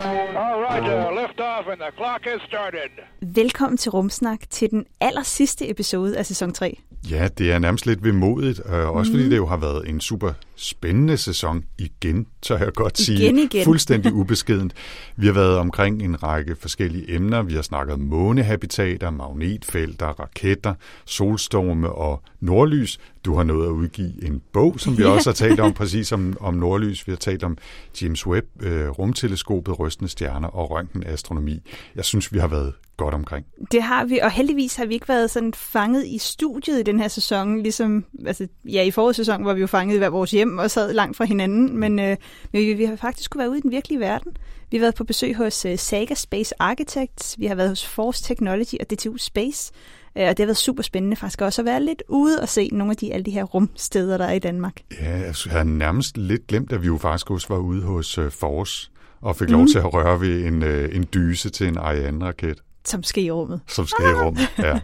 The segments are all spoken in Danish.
All right, uh, lift off and the clock has started. Velkommen til Rumsnak til den aller sidste episode af sæson 3. Ja, det er nærmest lidt vemodigt, øh, også Mhm. fordi det jo har været en super spændende sæson igen, tør jeg godt sige. Igen, igen. Fuldstændig ubeskedent. Vi har været omkring en række forskellige emner. Vi har snakket månehabitater, magnetfelter, raketter, solstorme og nordlys. Du har nået at udgive en bog, som vi Ja. også har talt om, præcis om, om nordlys. Vi har talt om James Webb, øh, rumteleskopet, rystende stjerner og røntgenastronomi. Jeg synes, vi har været godt omkring. Det har vi, og heldigvis har vi ikke været sådan fanget i studiet i den her sæson, ligesom altså, ja, i forrige sæson var vi jo fanget i hver vores hjem og sad langt fra hinanden, men, øh, men vi, vi har faktisk kunne være ude i den virkelige verden. Vi har været på besøg hos øh, Saga Space Architects, vi har været hos Force Technology og DTU Space, øh, og det har været super spændende faktisk også at være lidt ude og se nogle af de, alle de her rumsteder, der er i Danmark. Ja, jeg havde nærmest lidt glemt, at vi jo faktisk også var ude hos uh, Force og fik lov til at røre ved en, uh, en dyse til en Ariane-raket, som skal i rummet. som skal i rummet. Ja.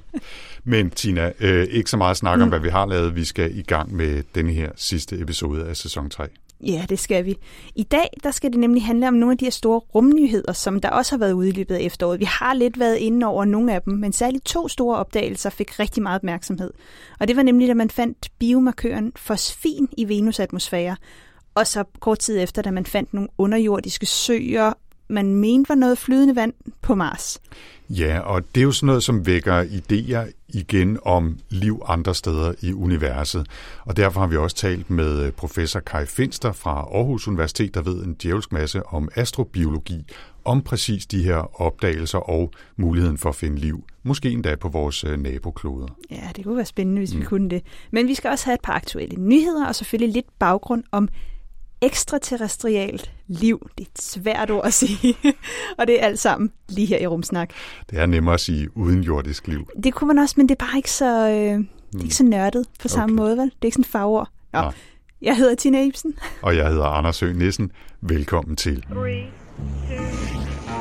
Men Tina, øh, ikke så meget snak om, hvad vi har lavet. Vi skal i gang med denne her sidste episode af sæson 3. Ja, det skal vi. I dag der skal det nemlig handle om nogle af de her store rumnyheder, som der også har været ude i løbet af efteråret. Vi har lidt været inde over nogle af dem, men særligt to store opdagelser fik rigtig meget opmærksomhed. Og det var nemlig, da man fandt biomarkøren fosfin i Venus' atmosfære, og så kort tid efter, da man fandt nogle underjordiske søer, man mente var noget flydende vand på Mars. Ja, og det er jo sådan noget, som vækker idéer igen om liv andre steder i universet. Og derfor har vi også talt med øh, professor Kai Finster fra Aarhus Universitet, der ved en djævelsk masse om astrobiologi, om præcis de her opdagelser og muligheden for at finde liv. Måske endda på vores øh, nabokloder. Ja, det kunne være spændende, hvis mm. vi kunne det. Men vi skal også have et par aktuelle nyheder, og selvfølgelig lidt baggrund om ekstraterrestrialt liv. Det er et svært ord at sige, og det er alt sammen lige her i Rumsnak. Det er nemmere at sige uden jordisk liv. Det kunne man også, men det er bare ikke så, øh, det er ikke så nørdet på samme Okay. måde, vel? Det er ikke sådan et fagord. Nå, Nej. jeg hedder Tina Ibsen. Og jeg hedder Anders Høgh Nissen. Velkommen til. Three, two,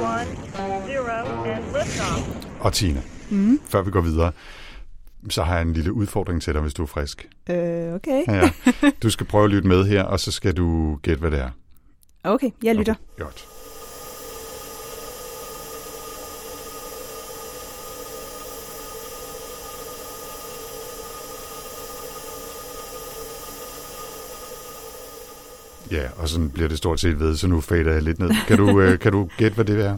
one, zero, and liftoff. Og Tina, mm. før vi går videre, så har jeg en lille udfordring til dig, hvis du er frisk. Øh, okay. Ja, ja. Du skal prøve at lytte med her, og så skal du gætte, hvad det er. Okay, jeg lytter. Okay, godt. Ja, og sådan bliver det stort set ved, så nu fader jeg lidt ned. Kan du, øh, kan du gætte, hvad det er?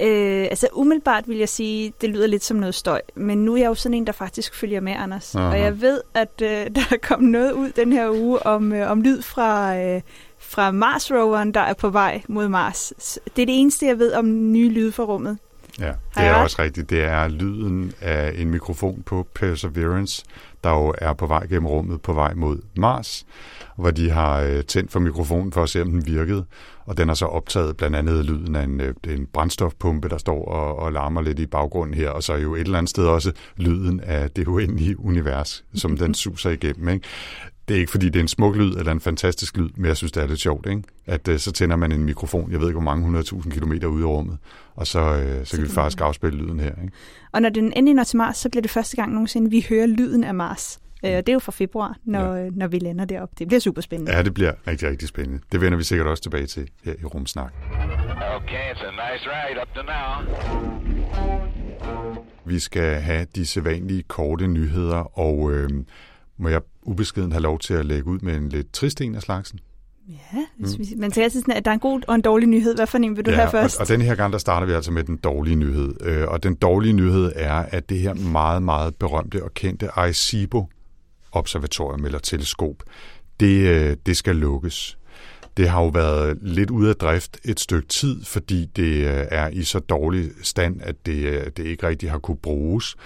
Øh, altså umiddelbart vil jeg sige, det lyder lidt som noget støj, men nu er jeg jo sådan en, der faktisk følger med, Anders. Aha. Og jeg ved, at øh, der er kommet noget ud den her uge om, øh, om lyd fra, øh, fra Mars-roveren, der er på vej mod Mars. Det er det eneste, jeg ved om nye lyde fra rummet. Ja, det er også rigtigt. Det er lyden af en mikrofon på Perseverance, der jo er på vej gennem rummet på vej mod Mars, hvor de har øh, tændt for mikrofonen for at se, om den virkede. Og den har så optaget blandt andet lyden af en, øh, en brændstofpumpe, der står og, og larmer lidt i baggrunden her, og så jo et eller andet sted også lyden af det uendelige univers, som den suser igennem. Ikke? Det er ikke, fordi det er en smuk lyd eller en fantastisk lyd, men jeg synes, det er lidt sjovt, ikke? at øh, så tænder man en mikrofon, jeg ved ikke, hvor mange hundredtusind kilometer ude i rummet, og så, øh, så kan vi faktisk afspille lyden her. Ikke? Og når den endelig når til Mars, så bliver det første gang nogensinde, vi hører lyden af Mars. Øh, og det er jo fra februar, når, ja. når vi lander derop. Det bliver super spændende. Ja, det bliver rigtig, rigtig spændende. Det vender vi sikkert også tilbage til her i Rumsnak. Okay, it's a nice ride up to now. Vi skal have de sædvanlige korte nyheder, og øh, må jeg ubeskeden have lov til at lægge ud med en lidt trist en af slagsen? Ja, hvis vi, man siger altid sådan, at der er en god og en dårlig nyhed. Hvad for en vil du have først? Og, og den her gang, der starter vi altså med den dårlige nyhed. Øh, og den dårlige nyhed er, at det her meget, meget berømte og kendte Arecibo observatorium eller teleskop, det, øh, det skal lukkes. Det har jo været lidt ude af drift et stykke tid, fordi det øh, er i så dårlig stand, at det, øh, det ikke rigtig har kunne bruges.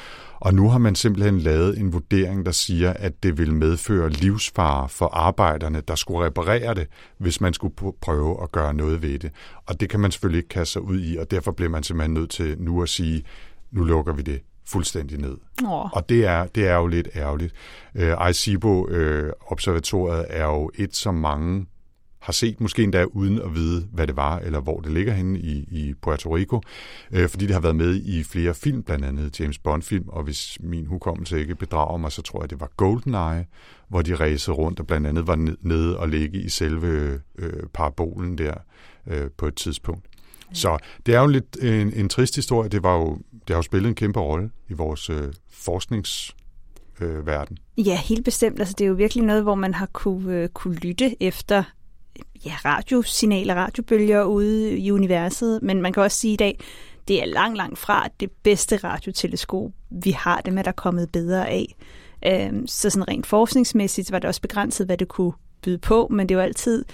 Og nu har man simpelthen lavet en vurdering, der siger, at det vil medføre livsfare for arbejderne, der skulle reparere det, hvis man skulle prøve at gøre noget ved det. Og det kan man selvfølgelig ikke kaste sig ud i, og derfor bliver man simpelthen nødt til nu at sige, nu lukker vi det fuldstændig ned. Oh. Og det er, det er jo lidt ærgerligt. Uh, Arecibo-observatoriet uh, er jo et, som mange har set, måske endda uden at vide, hvad det var, eller hvor det ligger henne i, i Puerto Rico, øh, fordi det har været med i flere film, blandt andet James Bond-film, og hvis min hukommelse ikke bedrager mig, så tror jeg, det var GoldenEye, hvor de racede rundt og blandt andet var nede og ligge i selve øh, parabolen der øh, på et tidspunkt. Mm. Så det er jo lidt en, en trist historie. Det, var jo, det har jo spillet en kæmpe rolle i vores øh, forsknings øh, verden. Ja, helt bestemt. Altså, det er jo virkelig noget, hvor man har kunne, øh, kunne lytte efter ja, radiosignaler, radiobølger ude i universet, men man kan også sige i dag, det er langt, langt fra det bedste radioteleskop, vi har. Dem er der kommet bedre af. Øhm, så sådan rent forskningsmæssigt var det også begrænset, hvad det kunne byde på, men det var altid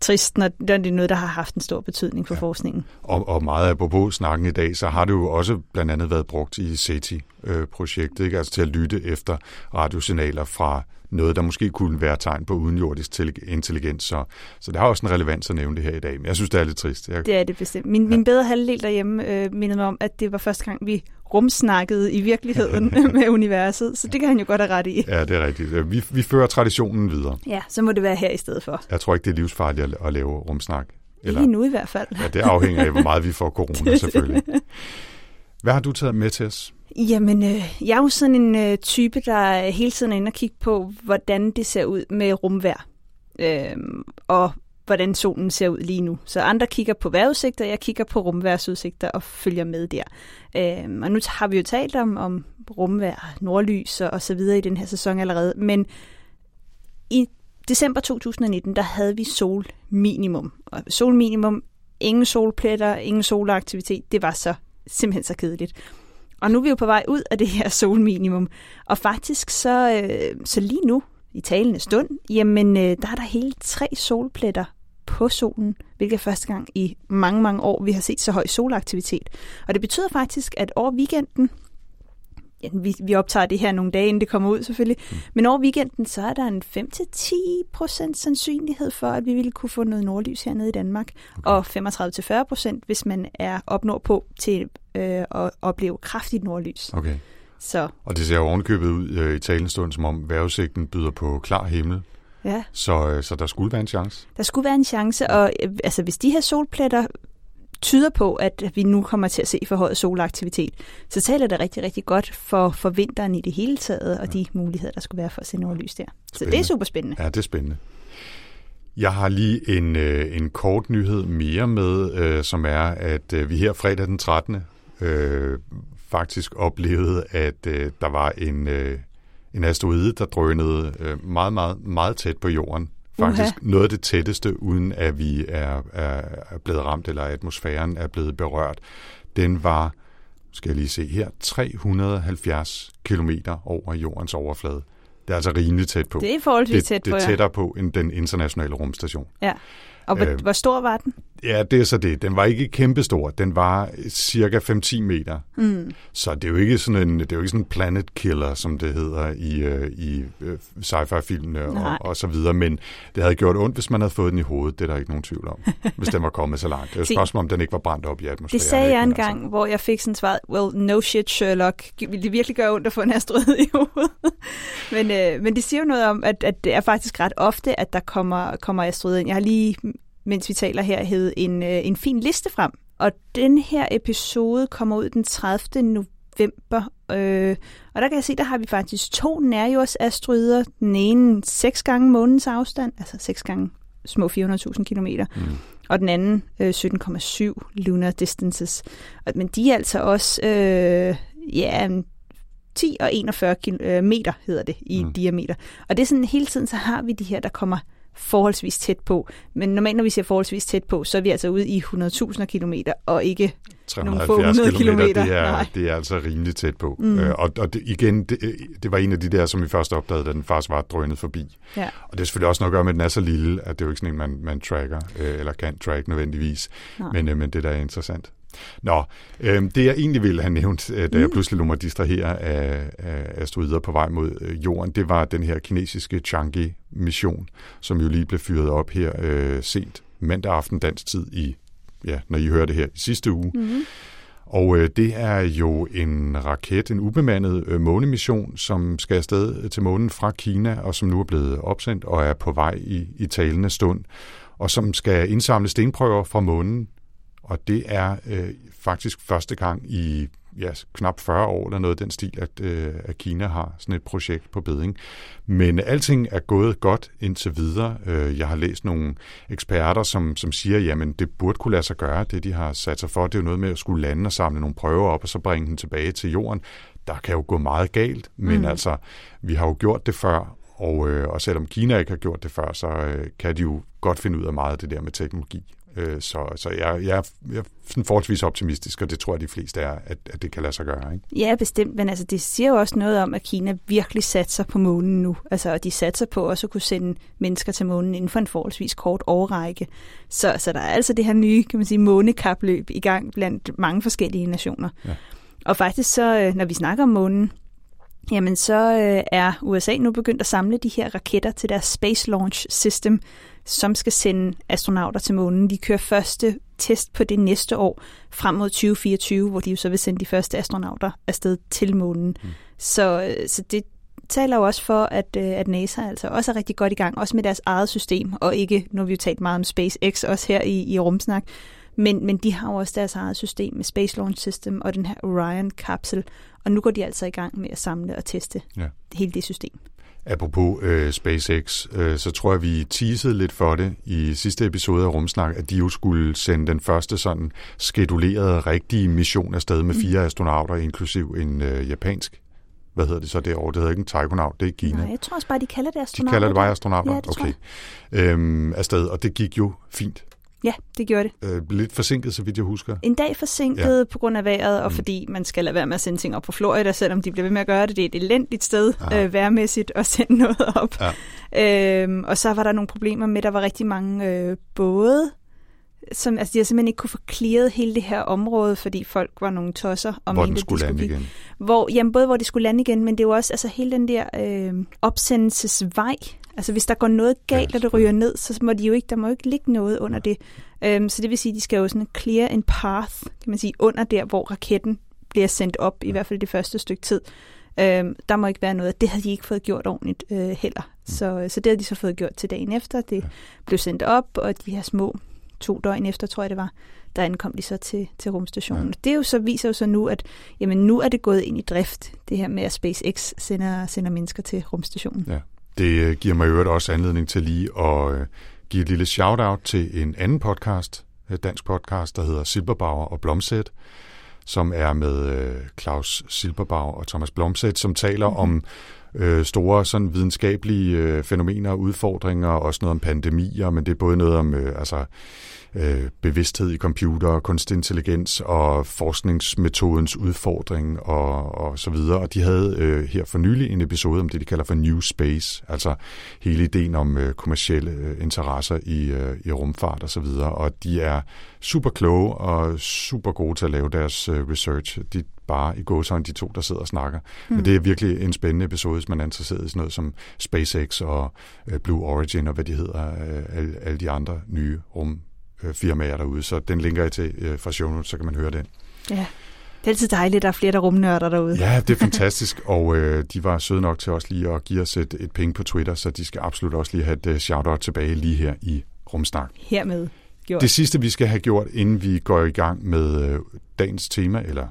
trist, når det er noget, der har haft en stor betydning for ja. forskningen. Og, og meget apropos snakken i dag, så har det jo også blandt andet været brugt i SETI-projektet, ikke? altså til at lytte efter radiosignaler fra noget, der måske kunne være tegn på udenjordisk intelligens. Så, så det har også en relevans at nævne det her i dag. Men jeg synes, det er lidt trist. Jeg... Det er det bestemt. Min, ja. min bedre halvdel derhjemme øh, mindede mig om, at det var første gang, vi rumsnakkede i virkeligheden med universet. Så det kan han jo godt have ret i. Ja, det er rigtigt. Vi, vi fører traditionen videre. Ja, så må det være her i stedet for. Jeg tror ikke, det er livsfarligt at, at lave rumsnak. Eller... Lige nu i hvert fald. Ja, det afhænger af, hvor meget vi får corona selvfølgelig. Hvad har du taget med til os? Jamen, øh, jeg er jo sådan en øh, type, der hele tiden er inde og kigge på, hvordan det ser ud med rumvær. Øh, og hvordan solen ser ud lige nu. Så andre kigger på vejrudsigter, jeg kigger på rumværsudsigter og følger med der. Øh, og nu har vi jo talt om, om rumvær, nordlys og, og så videre i den her sæson allerede, men i december 2019, der havde vi solminimum. Og solminimum, ingen solpletter, ingen solaktivitet, det var så simpelthen så kedeligt. Og nu er vi jo på vej ud af det her solminimum. Og faktisk så, øh, så lige nu, i talende stund, jamen øh, der er der hele tre solpletter på solen, hvilket er første gang i mange, mange år, vi har set så høj solaktivitet. Og det betyder faktisk, at over weekenden, ja, vi, vi optager det her nogle dage, inden det kommer ud selvfølgelig, mm. men over weekenden, så er der en 5-10% sandsynlighed for, at vi ville kunne få noget nordlys hernede i Danmark, okay. og 35-40% hvis man er op nordpå til øh, at opleve kraftigt nordlys. Okay. Så. Og det ser jo ovenkøbet ud øh, i talenstund, som om vejrudsigten byder på klar himmel. Ja. Så, øh, så der skulle være en chance. Der skulle være en chance, og øh, altså, hvis de her solpletter tyder på, at vi nu kommer til at se forhøjet solaktivitet, så taler det rigtig, rigtig godt for, for vinteren i det hele taget, og ja. de muligheder, der skulle være for at se nordlys der. Spændende. Så det er super spændende. Ja, det er spændende. Jeg har lige en, øh, en kort nyhed mere med, øh, som er, at øh, vi her fredag den 13. Øh, faktisk oplevede, at øh, der var en, øh, en asteroide, der drønede øh, meget, meget, meget tæt på jorden. Faktisk uh-huh. noget af det tætteste, uden at vi er, er, blevet ramt, eller atmosfæren er blevet berørt. Den var, skal jeg lige se her, 370 kilometer over jordens overflade. Det er altså rimelig tæt på. Det er forholdsvis tæt på, Det er tættere på end den internationale rumstation. Ja. Og hvor, øh, hvor stor var den? Ja, det er så det. Den var ikke kæmpestor. Den var cirka 5-10 meter. Mm. Så det er jo ikke sådan en, det er jo ikke sådan en planet killer, som det hedder i, uh, i uh, sci-fi-filmene og, og så videre. Men det havde gjort ondt, hvis man havde fået den i hovedet. Det er der ikke nogen tvivl om, hvis den var kommet så langt. Det er jo spørgsmål, om den ikke var brændt op i atmosfæren. Det sagde jeg engang, altså. hvor jeg fik sådan svaret, well, no shit, Sherlock. Vil det virkelig gøre ondt at få en asteroide i hovedet? men, uh, men det siger jo noget om, at, at det er faktisk ret ofte, at der kommer, kommer asteroider ind. Jeg har lige mens vi taler her, hed en, øh, en fin liste frem. Og den her episode kommer ud den 30. november. Øh, og der kan jeg se, der har vi faktisk to nærjordsasteroider. Den ene seks gange månens afstand, altså seks gange små 400.000 kilometer. Mm. Og den anden øh, 17,7 lunar distances. Men de er altså også øh, ja, 10 og 41 kil- øh, meter, hedder det, i mm. diameter. Og det er sådan, hele tiden så har vi de her, der kommer forholdsvis tæt på. Men normalt, når vi siger forholdsvis tæt på, så er vi altså ude i 100.000 kilometer, og ikke nogle få 370 hundrede kilometer, kilometer. det er, Nej. det er altså rimelig tæt på. Mm. Øh, og og det, igen, det, det var en af de der, som vi først opdagede, da den faktisk var drønet forbi. Ja. Og det er selvfølgelig også noget at gøre med, at den er så lille, at det er jo ikke sådan en, man, man tracker, øh, eller kan track nødvendigvis. Nej. Men, øh, men det der er interessant. Nå, øh, det jeg egentlig ville have nævnt, øh, da jeg pludselig lå mig distrahere af, af asteroider på vej mod øh, jorden, det var den her kinesiske Chang'e-mission, som jo lige blev fyret op her øh, sent mandag aften dansk tid i, ja, når I hører det her i sidste uge. Mm-hmm. Og øh, det er jo en raket, en ubemandet øh, månemission, som skal afsted til månen fra Kina, og som nu er blevet opsendt og er på vej i, i talende stund, og som skal indsamle stenprøver fra månen. Og det er øh, faktisk første gang i ja, knap 40 år eller noget den stil, at, øh, at Kina har sådan et projekt på beding. Men alting er gået godt indtil videre. Øh, jeg har læst nogle eksperter, som, som siger, jamen det burde kunne lade sig gøre, det de har sat sig for. Det er jo noget med at skulle lande og samle nogle prøver op, og så bringe dem tilbage til jorden. Der kan jo gå meget galt, men mm. altså, vi har jo gjort det før, og, øh, og selvom Kina ikke har gjort det før, så øh, kan de jo godt finde ud af meget af det der med teknologi. Øh, så så jeg, jeg, er- jeg er sådan forholdsvis optimistisk, og det tror jeg, de fleste er, at, at det kan lade sig gøre. Ikke? Ja, bestemt, men altså, det siger jo også noget om, at Kina virkelig satser på månen nu. Altså, og de satser på også at kunne sende mennesker til månen inden for en forholdsvis kort årrække. Så, så der er altså det her nye, kan man sige, månekapløb i gang blandt mange forskellige nationer. Ja. Og faktisk så, øh, når vi snakker om månen, jamen så øh, er USA nu begyndt at samle de her raketter til deres Space Launch System, som skal sende astronauter til månen. De kører første test på det næste år, frem mod 2024, hvor de jo så vil sende de første astronauter afsted til månen. Mm. Så, øh, så det taler jo også for, at, øh, at NASA altså også er rigtig godt i gang, også med deres eget system, og ikke, nu har vi jo talt meget om SpaceX også her i, i Rumsnak, men, men de har jo også deres eget system med Space Launch System og den her Orion-kapsel, og nu går de altså i gang med at samle og teste Ja. hele det system. Apropos øh, SpaceX, øh, så tror jeg, vi teasede lidt for det i sidste episode af Rumsnak, at de jo skulle sende den første sådan skedulerede, rigtige mission afsted med fire astronauter, inklusiv en øh, japansk. Hvad hedder det så derovre? Det hedder ikke en taikonaut, det er Kina. Nej, jeg tror også bare, de kalder det de astronauter. kalder det bare astronauter? Ja, det okay. Øhm, afsted, og det gik jo fint. Ja, det gjorde det. Øh, lidt forsinket, så vidt jeg husker. En dag forsinket ja. på grund af vejret, og mm. fordi man skal lade være med at sende ting op på Florida, selvom de bliver ved med at gøre det. Det er et elendigt sted øh, værmæssigt at sende noget op. Ja. Øhm, og så var der nogle problemer med, at der var rigtig mange øh, både, som, altså de har simpelthen ikke kunne få clearet hele det her område, fordi folk var nogle tosser. Og Hvor den skulle de lande igen. Hvor, jamen, både hvor de skulle lande igen, men det er jo også altså, hele den der øh, opsendelsesvej. Altså hvis der går noget galt, Ja, og det ryger ned, så må de jo ikke, der må jo ikke ligge noget under det. Øhm, så det vil sige, at de skal jo sådan clear en path, kan man sige, under der, hvor raketten bliver sendt op, i hvert fald det første stykke tid. Øhm, der må ikke være noget. Det havde de ikke fået gjort ordentligt øh, heller. Mm. Så, så det havde de så fået gjort til dagen efter. Det blev sendt op, og de her små to døgn efter, tror jeg det var, der ankom de så til, til rumstationen. Ja. Det er jo så, viser jo så nu, at jamen, nu er det gået ind i drift, det her med, at SpaceX sender, sender mennesker til rumstationen. Ja. Det øh, giver mig i øvrigt også anledning til lige at øh, give et lille shout-out til en anden podcast, øh, dansk podcast, der hedder Silberbauer og Blomsæt, som er med Claus Silberbauer og Thomas Blomsæt, som taler mm-hmm. om øh, store sådan videnskabelige øh, fænomener og udfordringer, og også noget om pandemier, men det er både noget om øh, altså, øh, bevidsthed i computer, kunstig intelligens og forskningsmetodens udfordring og, og så videre. Og de havde øh, her for nylig en episode om det, de kalder for New Space, altså hele ideen om øh, kommersielle øh, interesser i, øh, i rumfart og så videre. Og de er super kloge og super gode til at lave deres øh, research. De bare i gåsøjne de to, der sidder og snakker. Mm. Men det er virkelig en spændende episode, hvis man er interesseret i sådan noget som SpaceX og øh, Blue Origin og hvad de hedder, øh, alle, alle de andre nye rum øh, derude. Så den linker jeg til øh, fra show notes, så kan man høre den. Ja. Det er altid dejligt, at der er flere der er rumnørder derude. Ja, det er fantastisk, og øh, de var søde nok til os lige at give os et, et penge på Twitter, så de skal absolut også lige have et uh, shout-out tilbage lige her i Rumsnak. Hermed gjort. Det sidste, vi skal have gjort, inden vi går i gang med øh, dagens tema, eller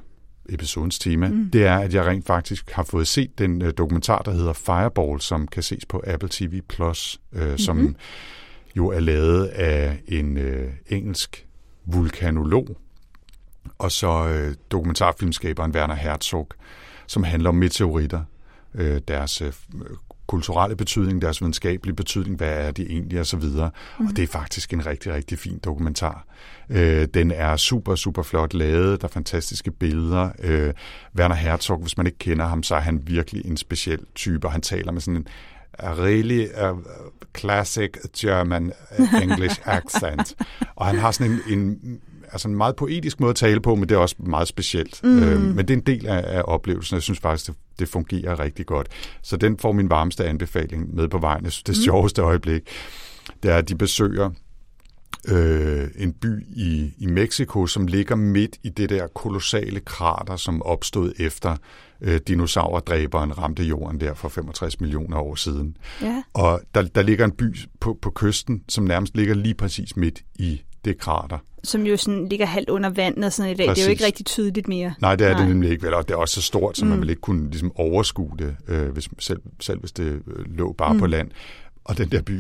episodens tema, mm. det er, at jeg rent faktisk har fået set den øh, dokumentar, der hedder Fireball, som kan ses på Apple TV+, Plus, øh, mm-hmm. som jo er lavet af en øh, engelsk vulkanolog, og så øh, dokumentarfilmskaberen Werner Herzog, som handler om meteoritter, øh, deres øh, kulturelle betydning, deres videnskabelige betydning, hvad er det egentlig, og så videre. Mm. Og det er faktisk en rigtig, rigtig fin dokumentar. Øh, den er super, super flot lavet, der er fantastiske billeder. Øh, Werner Herzog, hvis man ikke kender ham, så er han virkelig en speciel type, og han taler med sådan en really uh, classic German uh, English accent. og han har sådan en, en altså en meget poetisk måde at tale på, men det er også meget specielt. Mm. Øh, men det er en del af, af oplevelsen. Jeg synes faktisk, det, det fungerer rigtig godt. Så den får min varmeste anbefaling med på vejen. Jeg synes, det mm. sjoveste øjeblik, det er, at de besøger øh, en by i, i Mexico, som ligger midt i det der kolossale krater, som opstod efter øh, dinosaurdræberen ramte jorden der for 65 millioner år siden. Ja. Og der, der ligger en by på, på kysten, som nærmest ligger lige præcis midt i det krater. Som jo sådan ligger halvt under vandet og sådan i dag. Præcis. Det er jo ikke rigtig tydeligt mere. Nej, det er Nej. det nemlig ikke. Vel? Og det er også så stort, så mm. man vil ikke kunne ligesom, overskue det, øh, hvis, selv, selv hvis det øh, lå bare mm. på land. Og den der by,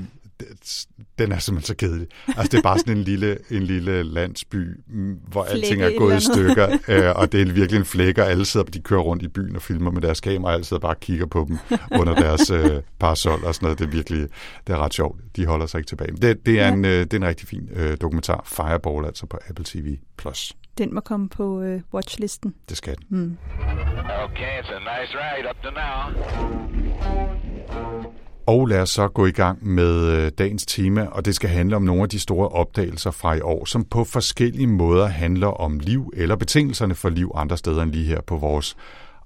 den er simpelthen så kedelig. Altså, det er bare sådan en lille, en lille landsby, mm, hvor Flække alting er gået i stykker, øh, og det er virkelig en flække, og alle sidder, de kører rundt i byen og filmer med deres kamera, og alle sidder bare og kigger på dem under deres øh, parasol og sådan noget. Det er virkelig, det er ret sjovt. De holder sig ikke tilbage. Det, det, er, ja. en, øh, det er en rigtig fin øh, dokumentar. Fireball, altså på Apple TV+. Plus. Den må komme på øh, watchlisten. Det skal den. Mm. Okay, it's a nice ride up to now. Og lad os så gå i gang med øh, dagens tema, og det skal handle om nogle af de store opdagelser fra i år, som på forskellige måder handler om liv eller betingelserne for liv andre steder end lige her på vores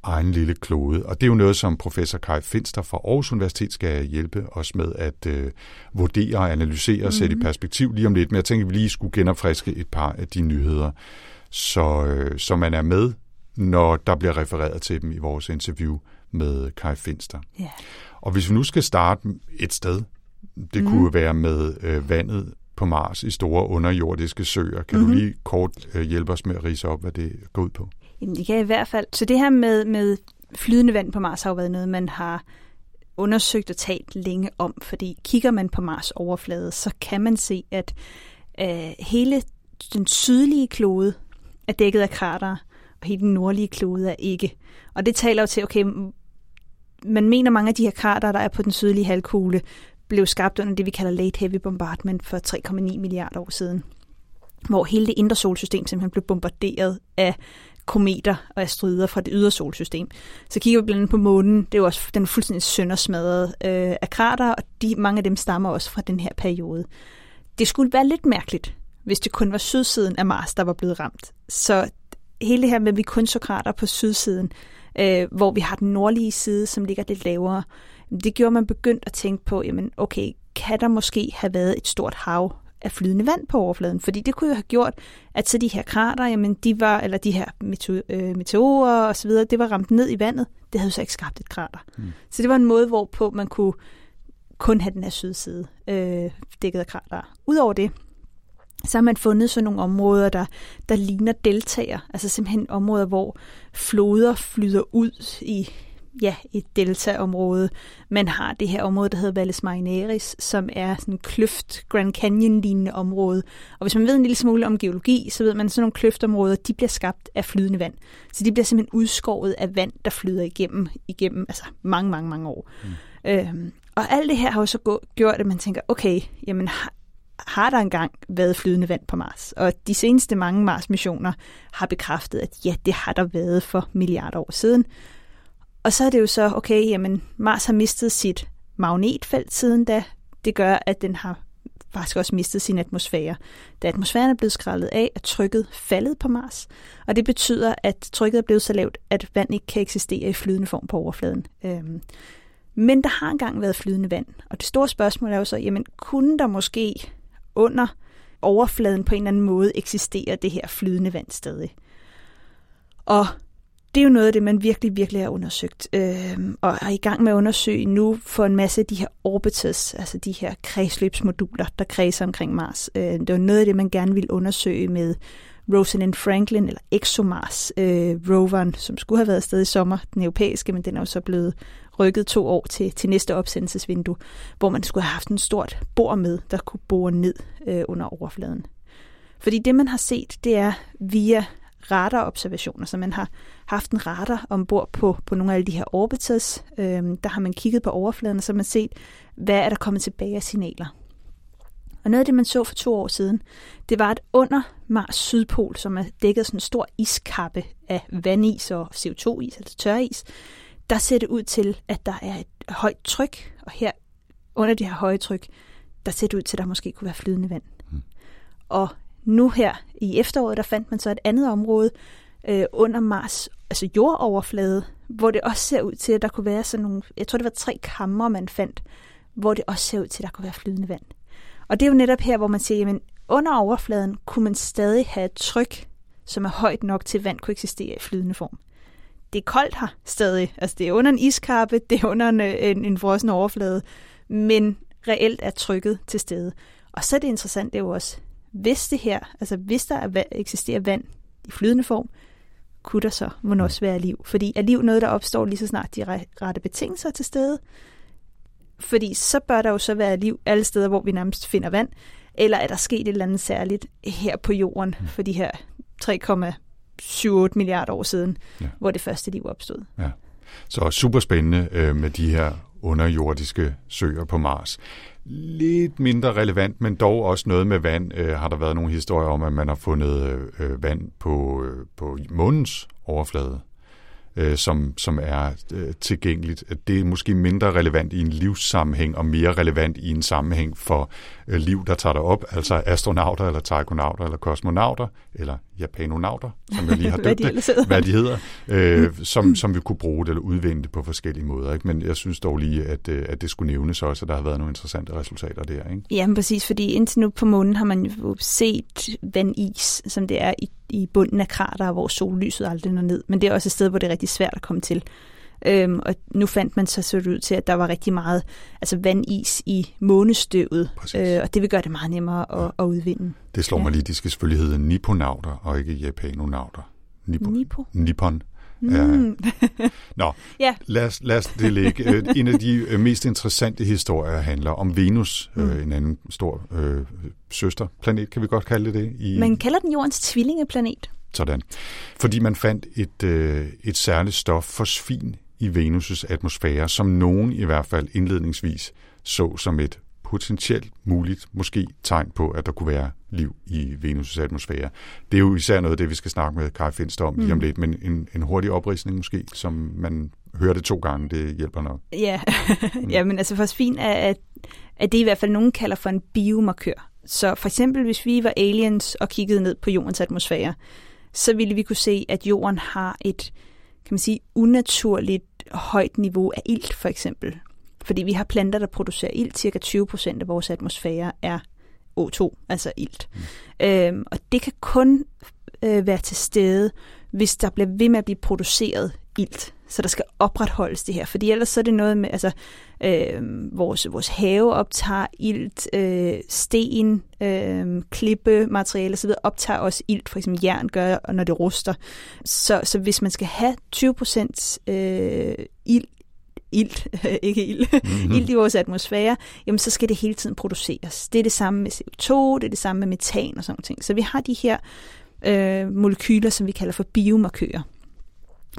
egen lille klode. Og det er jo noget, som professor Kai Finster fra Aarhus Universitet skal hjælpe os med at øh, vurdere og analysere og mm-hmm. sætte i mhm. perspektiv lige om lidt. Men jeg tænker, at vi lige skulle genopfriske et par af de nyheder, så, øh, så man er med, når der bliver refereret til dem i vores interview med Kai Finster. Yeah. Og hvis vi nu skal starte et sted, det mm. kunne være med øh, vandet på Mars i store underjordiske søer. Kan mm-hmm. du mhm. lige kort øh, hjælpe os med at rise op, hvad det går ud på? Jamen, det kan i hvert fald. Så det her med, med flydende vand på Mars har jo været noget, man har undersøgt og talt længe om, fordi kigger man på Mars overflade, så kan man se, at øh, hele den sydlige klode er dækket af krater, og hele den nordlige klode er ikke. Og det taler jo til, okay, man mener, mange af de her krater, der er på den sydlige halvkugle, blev skabt under det, vi kalder late heavy bombardment for 3,9 milliarder år siden. Hvor hele det indre solsystem simpelthen blev bombarderet af kometer og asteroider fra det ydre solsystem. Så kigger vi blandt andet på månen, det er jo også den er fuldstændig søndersmadret øh, af krater, og de, mange af dem stammer også fra den her periode. Det skulle være lidt mærkeligt, hvis det kun var sydsiden af Mars, der var blevet ramt. Så hele det her med, at vi kun så krater på sydsiden, øh, hvor vi har den nordlige side, som ligger lidt lavere. Det gjorde man begyndt at tænke på, jamen okay, kan der måske have været et stort hav af flydende vand på overfladen? Fordi det kunne jo have gjort, at så de her krater, jamen de var, eller de her øh, meteorer og så videre, det var ramt ned i vandet. Det havde jo så ikke skabt et krater. Mm. Så det var en måde, hvorpå man kunne kun have den her sydside øh, dækket af krater. Udover det, så har man fundet sådan nogle områder, der, der ligner deltager. Altså simpelthen områder, hvor floder flyder ud i ja, et deltaområde. Man har det her område, der hedder Valles Marineris, som er sådan en kløft, Grand Canyon-lignende område. Og hvis man ved en lille smule om geologi, så ved man, at sådan nogle kløftområder, de bliver skabt af flydende vand. Så de bliver simpelthen udskåret af vand, der flyder igennem, igennem altså mange, mange, mange år. Mm. Øhm, og alt det her har jo så gjort, at man tænker, okay, jamen har der engang været flydende vand på Mars. Og de seneste mange Mars-missioner har bekræftet, at ja, det har der været for milliarder år siden. Og så er det jo så, okay, jamen Mars har mistet sit magnetfelt siden da. Det gør, at den har faktisk også mistet sin atmosfære. Da atmosfæren er blevet skrællet af, er trykket faldet på Mars. Og det betyder, at trykket er blevet så lavt, at vand ikke kan eksistere i flydende form på overfladen. Øhm, men der har engang været flydende vand. Og det store spørgsmål er jo så, jamen kunne der måske under overfladen på en eller anden måde eksisterer det her flydende vand stadig. Og det er jo noget af det, man virkelig, virkelig har undersøgt, øh, og er i gang med at undersøge nu for en masse af de her orbiters, altså de her kredsløbsmoduler, der kredser omkring Mars. Øh, det var noget af det, man gerne ville undersøge med Rosalind Franklin, eller ExoMars øh, roveren, som skulle have været afsted i sommer, den europæiske, men den er jo så blevet rykket to år til, til næste opsendelsesvindue, hvor man skulle have haft en stort bor med, der kunne bore ned øh, under overfladen. Fordi det, man har set, det er via radarobservationer, så man har haft en radar ombord på, på nogle af alle de her orbiters. Øhm, der har man kigget på overfladen, og så har man set, hvad er der kommet tilbage af signaler. Og noget af det, man så for to år siden, det var, at under Mars sydpol, som er dækket sådan en stor iskappe af vandis og CO2-is, altså tøris, der ser det ud til, at der er et højt tryk, og her under det her høje tryk, der ser det ud til, at der måske kunne være flydende vand. Mm. Og nu her i efteråret, der fandt man så et andet område øh, under Mars, altså jordoverflade, hvor det også ser ud til, at der kunne være sådan nogle, jeg tror det var tre kammer, man fandt, hvor det også ser ud til, at der kunne være flydende vand. Og det er jo netop her, hvor man siger, jamen under overfladen kunne man stadig have et tryk, som er højt nok til, at vand kunne eksistere i flydende form. Det er koldt her stadig. Altså det er under en iskappe, det er under en, en, en frossen overflade, men reelt er trykket til stede. Og så er det interessant, det er jo også, hvis det her, altså hvis der er, eksisterer vand i flydende form, kunne der så må også være liv. Fordi er liv noget, der opstår lige så snart de rette betingelser er til stede? Fordi så bør der jo så være liv alle steder, hvor vi nærmest finder vand. Eller er der sket et eller andet særligt her på jorden for de her 3,78 milliarder år siden, ja. hvor det første liv opstod. Ja. Så super spændende øh, med de her underjordiske søer på Mars. Lidt mindre relevant, men dog også noget med vand. Øh, har der været nogle historier om, at man har fundet øh, vand på, øh, på månens overflade? Øh, som, som er øh, tilgængeligt. Det er måske mindre relevant i en livssammenhæng og mere relevant i en sammenhæng for øh, liv, der tager dig op, altså astronauter eller taikonauter eller kosmonauter eller japanonauter, som jeg lige har døbt hvad, de hvad de hedder, øh, som, som vi kunne bruge det eller udvinde det på forskellige måder. Ikke? Men jeg synes dog lige, at, øh, at det skulle nævnes også, at der har været nogle interessante resultater der. Ikke? Jamen præcis, fordi indtil nu på månen har man jo set vandis, som det er i, i bunden af krater, hvor sollyset aldrig når ned. Men det er også et sted, hvor det er rigtig svært at komme til. Øhm, og nu fandt man så så ud til, at der var rigtig meget altså vandis i månestøvet, øh, og det vil gøre det meget nemmere at, ja. at udvinde. Det slår ja. mig lige, de skal selvfølgelig hedde niponauter og ikke japanonauter. Nipo? Nipo? Nippon. Mm. Ja. Nå, ja. lad, os, lad os det ligge. Øh, en af de øh, mest interessante historier handler om Venus, mm. øh, en anden stor øh, søsterplanet, kan vi godt kalde det? I... Man kalder den jordens tvillingeplanet. Sådan. Fordi man fandt et, øh, et særligt stof, fosfin, i Venus' atmosfære, som nogen i hvert fald indledningsvis så som et potentielt muligt, måske tegn på, at der kunne være liv i Venus' atmosfære. Det er jo især noget af det, vi skal snakke med Kai Finster om mm. lige om mm. lidt, men en, en hurtig opridsning måske, som man hører det to gange, det hjælper nok. Ja, mm. ja men altså fosfin er, at, at det i hvert fald nogen kalder for en biomarkør. Så for eksempel, hvis vi var aliens og kiggede ned på jordens atmosfære, så ville vi kunne se, at jorden har et, kan man sige, unaturligt højt niveau af ilt, for eksempel. Fordi vi har planter, der producerer ilt. Cirka 20 procent af vores atmosfære er O2, altså ilt. Mm. Øhm, og det kan kun øh, være til stede, hvis der bliver ved med at blive produceret ilt. Så der skal opretholdes det her, fordi ellers så er det noget med, altså øh, vores, vores have optager ilt, øh, sten, øh, klippe, materiale osv. optager også ilt, for eksempel jern gør, når det ruster. Så, så hvis man skal have 20 procent øh, ilt, ilt, ikke ild, mm-hmm. ilt i vores atmosfære, jamen så skal det hele tiden produceres. Det er det samme med CO2, det er det samme med metan og sådan noget. Så vi har de her øh, molekyler, som vi kalder for biomarkører.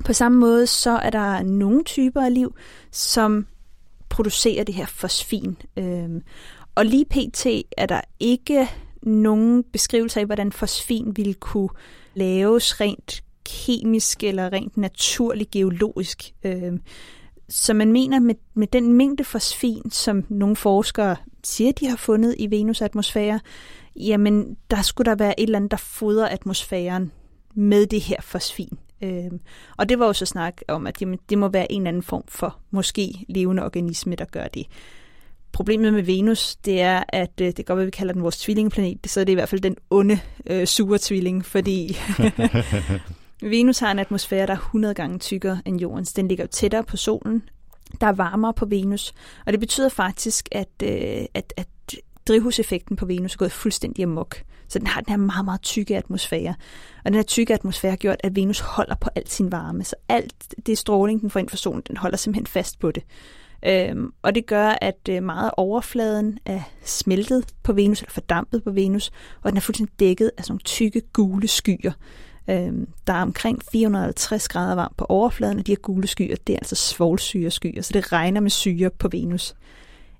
På samme måde så er der nogle typer af liv, som producerer det her fosfin. Øhm, og lige pt. er der ikke nogen beskrivelse af, hvordan fosfin ville kunne laves rent kemisk eller rent naturligt geologisk. Øhm, så man mener, med, med den mængde fosfin, som nogle forskere siger, de har fundet i Venus' atmosfære, jamen der skulle der være et eller andet, der fodrer atmosfæren med det her fosfin. Øhm, og det var jo så snak om, at jamen, det må være en eller anden form for måske levende organisme, der gør det. Problemet med Venus, det er, at øh, det være, at vi kalder den vores tvillingplanet, så er det i hvert fald den onde øh, sure tvilling, fordi Venus har en atmosfære, der er 100 gange tykkere end Jordens. Den ligger tættere på solen, der er varmere på Venus, og det betyder faktisk, at, øh, at, at drivhuseffekten på Venus er gået fuldstændig amok. Så den har den her meget, meget tykke atmosfære. Og den her tykke atmosfære har gjort, at Venus holder på al sin varme. Så alt det stråling, den får ind fra solen, den holder simpelthen fast på det. Øhm, og det gør, at øh, meget af overfladen er smeltet på Venus, eller fordampet på Venus, og den er fuldstændig dækket af sådan nogle tykke, gule skyer. Øhm, der er omkring 450 grader varmt på overfladen, og de her gule skyer, det er altså svovlsyreskyer, så det regner med syre på Venus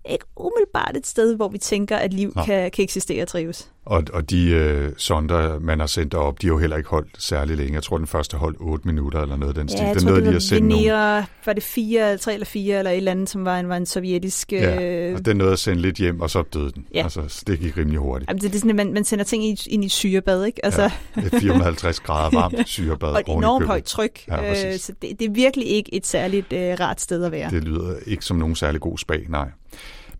ikke umiddelbart et sted, hvor vi tænker, at liv kan, kan eksistere og trives. Og, og de øh, sonder, man har sendt op, de har jo heller ikke holdt særlig længe. Jeg tror, den første holdt 8 minutter eller noget den ja, stil. Jeg det tror, noget, det de har sendt nogle... var det fire, tre eller fire, eller et eller andet, som var en, var en sovjetisk... Ja, øh... og den nåede at sende lidt hjem, og så døde den. Ja. Altså, det gik rimelig hurtigt. Jamen, det, det er sådan, at man, man sender ting ind, ind i et syrebad, ikke? Altså... Ja, et 450 grader varmt syrebad. og et enormt højt tryk. Ja, øh, så det, det er virkelig ikke et særligt øh, rart sted at være. Det lyder ikke som nogen særlig god spag, nej.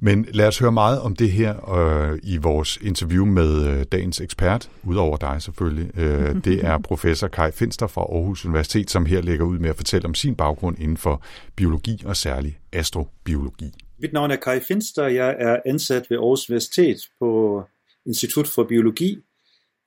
Men lad os høre meget om det her øh, i vores interview med øh, dagens ekspert, udover dig selvfølgelig. Øh, det er professor Kai Finster fra Aarhus Universitet, som her lægger ud med at fortælle om sin baggrund inden for biologi og særlig astrobiologi. Mit navn er Kai Finster. Jeg er ansat ved Aarhus Universitet på Institut for Biologi.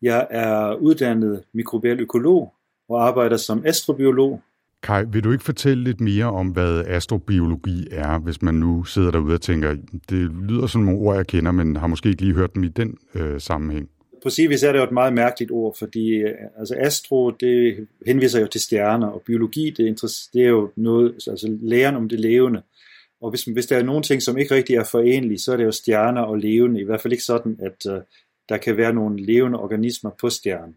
Jeg er uddannet mikrobiel økolog og arbejder som astrobiolog Kai, vil du ikke fortælle lidt mere om, hvad astrobiologi er, hvis man nu sidder derude og tænker, det lyder som nogle ord, jeg kender, men har måske ikke lige hørt dem i den øh, sammenhæng? På vis er det jo et meget mærkeligt ord, fordi øh, altså astro, det henviser jo til stjerner, og biologi, det, det er jo noget, altså læren om det levende. Og hvis, hvis der er nogle ting, som ikke rigtig er forenlige, så er det jo stjerner og levende. I hvert fald ikke sådan, at øh, der kan være nogle levende organismer på stjernen.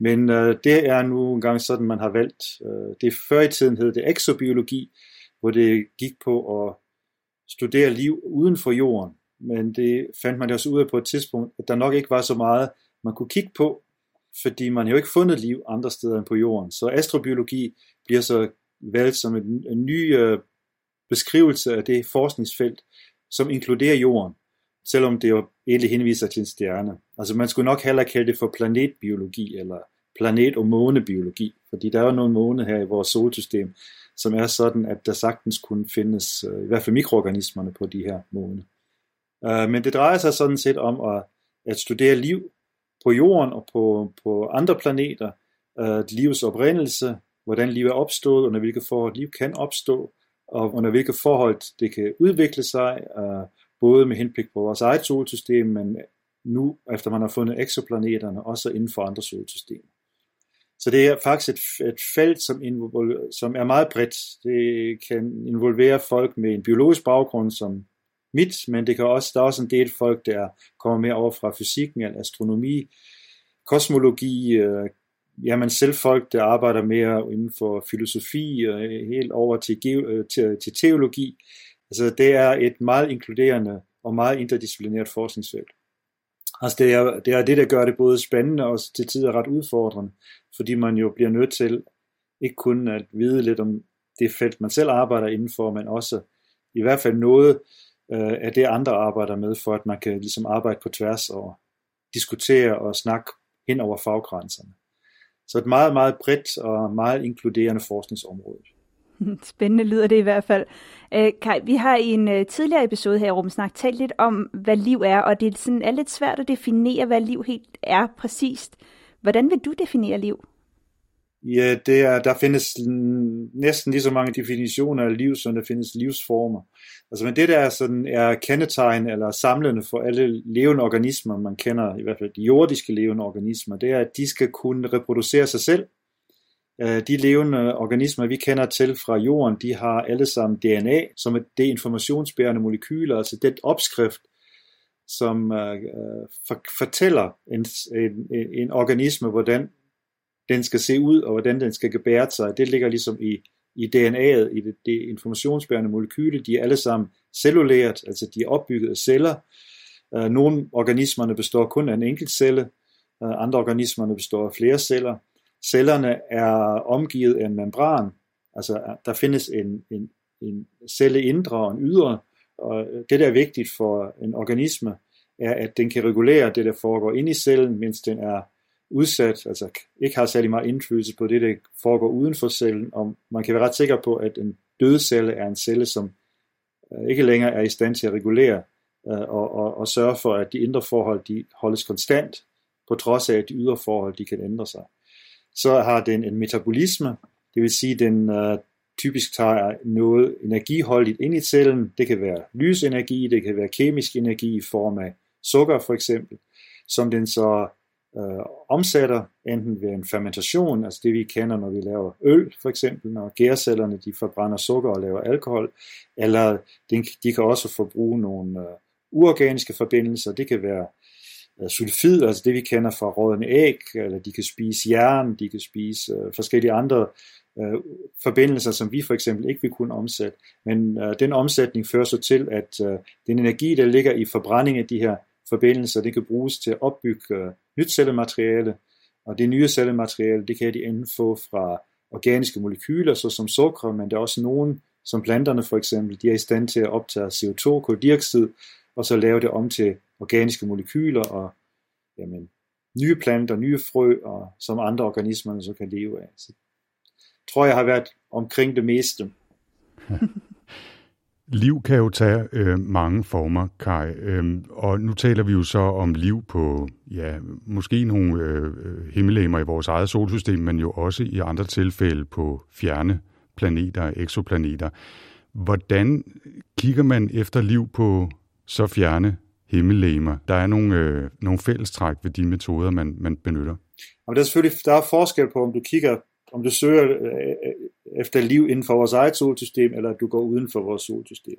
Men øh, det er nu engang sådan, man har valgt. Øh, det før i tiden hed det exobiologi, hvor det gik på at studere liv uden for jorden. Men det fandt man også ud af på et tidspunkt, at der nok ikke var så meget, man kunne kigge på, fordi man har jo ikke fundet liv andre steder end på jorden. Så astrobiologi bliver så valgt som en, en ny øh, beskrivelse af det forskningsfelt, som inkluderer jorden, selvom det jo egentlig henviser til en stjerne. Altså man skulle nok hellere kalde det for planetbiologi eller planet- og månebiologi, fordi der er jo nogle måne her i vores solsystem, som er sådan, at der sagtens kunne findes øh, i hvert fald mikroorganismerne på de her måne. Øh, men det drejer sig sådan set om at, at studere liv på jorden og på, på andre planeter, øh, livets oprindelse, hvordan liv er opstået, under hvilke forhold liv kan opstå, og under hvilke forhold det kan udvikle sig, både med henblik på vores eget solsystem, men nu, efter man har fundet exoplaneterne, også inden for andre solsystemer. Så det er faktisk et, et felt, som, som er meget bredt. Det kan involvere folk med en biologisk baggrund som mit, men det kan også, der er også en del folk, der kommer mere over fra fysikken eller astronomi, kosmologi, øh, jamen selv folk, der arbejder mere inden for filosofi, øh, helt over til, øh, til, til teologi. Altså det er et meget inkluderende og meget interdisciplinært forskningsfelt. Altså det er, det er det, der gør det både spændende og til tider ret udfordrende, fordi man jo bliver nødt til ikke kun at vide lidt om det felt, man selv arbejder indenfor, men også i hvert fald noget øh, af det, andre arbejder med, for at man kan ligesom arbejde på tværs og diskutere og snakke hen over faggrænserne. Så et meget, meget bredt og meget inkluderende forskningsområde. Spændende lyder det i hvert fald. Øh, Kai, vi har i en øh, tidligere episode her i Rumsnak talt lidt om, hvad liv er, og det er, sådan, er lidt svært at definere, hvad liv helt er præcist. Hvordan vil du definere liv? Ja, det er, der findes næsten lige så mange definitioner af liv, som der findes livsformer. Altså, men det der sådan, er kendetegn eller samlende for alle levende organismer, man kender, i hvert fald de jordiske levende organismer, det er, at de skal kunne reproducere sig selv, Øh, de levende organismer, vi kender til fra jorden, de har alle sammen DNA, som er det informationsbærende molekyler, altså den opskrift, som uh, for, fortæller en, en, en organisme, hvordan den skal se ud, og hvordan den skal gebære sig. Det ligger ligesom i, i DNA'et, i det, det informationsbærende molekyle. De er alle sammen cellulært, altså de er opbygget af celler. Uh, nogle organismerne består kun af en enkelt celle, uh, andre organismerne består af flere celler. Cellerne er omgivet af en membran, altså der findes en, en, en celle indre og en ydre, og det der er vigtigt for en organisme, er at den kan regulere det, der foregår inde i cellen, mens den er udsat, altså ikke har særlig meget indflydelse på det, der foregår uden for cellen, og man kan være ret sikker på, at en død celle er en celle, som øh, ikke længere er i stand til at regulere øh, og, og, og sørge for, at de indre forhold de holdes konstant, på trods af, at de ydre forhold de kan ændre sig så har den en metabolisme, det vil sige, den øh, typisk tager noget energiholdigt ind i cellen. Det kan være lysenergi, det kan være kemisk energi i form af sukker for eksempel, som den så øh, omsætter, enten ved en fermentation, altså det vi kender, når vi laver øl for eksempel, når gærcellerne de forbrænder sukker og laver alkohol, eller den, de kan også forbruge nogle øh, uorganiske forbindelser, det kan være øh, Øh, sulfid, altså det vi kender fra rådende æg, eller de kan spise jern, de kan spise øh, forskellige andre øh, forbindelser, som vi for eksempel ikke vil kunne omsætte. Men øh, den omsætning fører så til, at øh, den energi, der ligger i forbrænding af de her forbindelser, det kan bruges til at opbygge øh, nyt cellemateriale, og det nye cellemateriale, det kan de enten få fra organiske molekyler, såsom sukker, men der er også nogen, som planterne for eksempel, de er i stand til at optage CO2, koldioxid, og så lave det om til organiske molekyler og jamen, nye planter, nye frø, og som andre organismer så kan leve af. Så tror jeg har været omkring det meste. Liv kan jo tage øh, mange former, Kai. Øhm, og nu taler vi jo så om liv på, ja, måske nogle øh, himmellegemer i vores eget solsystem, men jo også i andre tilfælde på fjerne planeter, eksoplaneter. Hvordan kigger man efter liv på så fjerne himmellegemer? Der er nogle, øh, nogle fællestræk ved de metoder, man, man benytter. Jamen, der er selvfølgelig der er forskel på, om du kigger, om du søger øh, øh efter liv inden for vores eget solsystem, eller at du går uden for vores solsystem.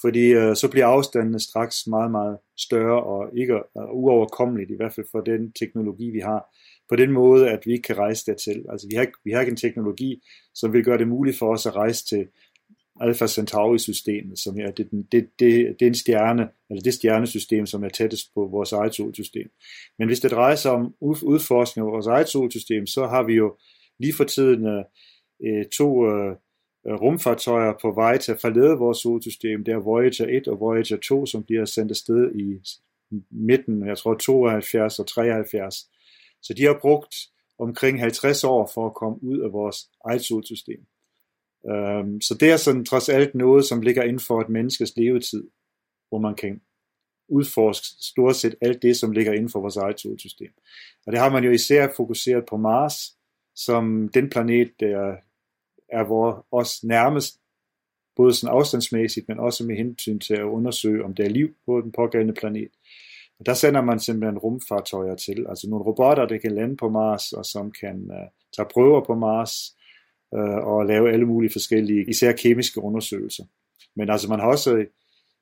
Fordi øh, så bliver afstandene straks meget, meget større og ikke uh, uoverkommeligt, i hvert fald for den teknologi, vi har. På den måde, at vi ikke kan rejse dertil. Altså vi har, vi har ikke en teknologi, som vil gøre det muligt for os at rejse til Alpha Centauri-systemet, som er det, det, det, det er en stjerne, eller det stjernesystem, som er tættest på vores eget solsystem. Men hvis det drejer sig om udforskning af vores eget solsystem, så har vi jo lige for tiden øh, øh to øh, øh, rumfartøjer på vej til at forlade vores solsystem. Det er Voyager 1 og Voyager 2, som bliver sendt afsted i midten, jeg tror 72 og 73. Så de har brugt omkring 50 år for at komme ud af vores eget solsystem. Øhm, så det er sådan trods alt noget, som ligger inden for et menneskes levetid, hvor man kan udforske stort set alt det, som ligger inden for vores eget solsystem. Og det har man jo især fokuseret på Mars, som den planet, der er vores os nærmest, både sådan afstandsmæssigt, men også med hensyn til at undersøge, om der er liv på den pågældende planet. Og der sender man simpelthen rumfartøjer til, altså nogle robotter, der kan lande på Mars, og som kan uh, tage prøver på Mars, Øh, og lave alle mulige forskellige, især kemiske undersøgelser. Men altså man har også øh,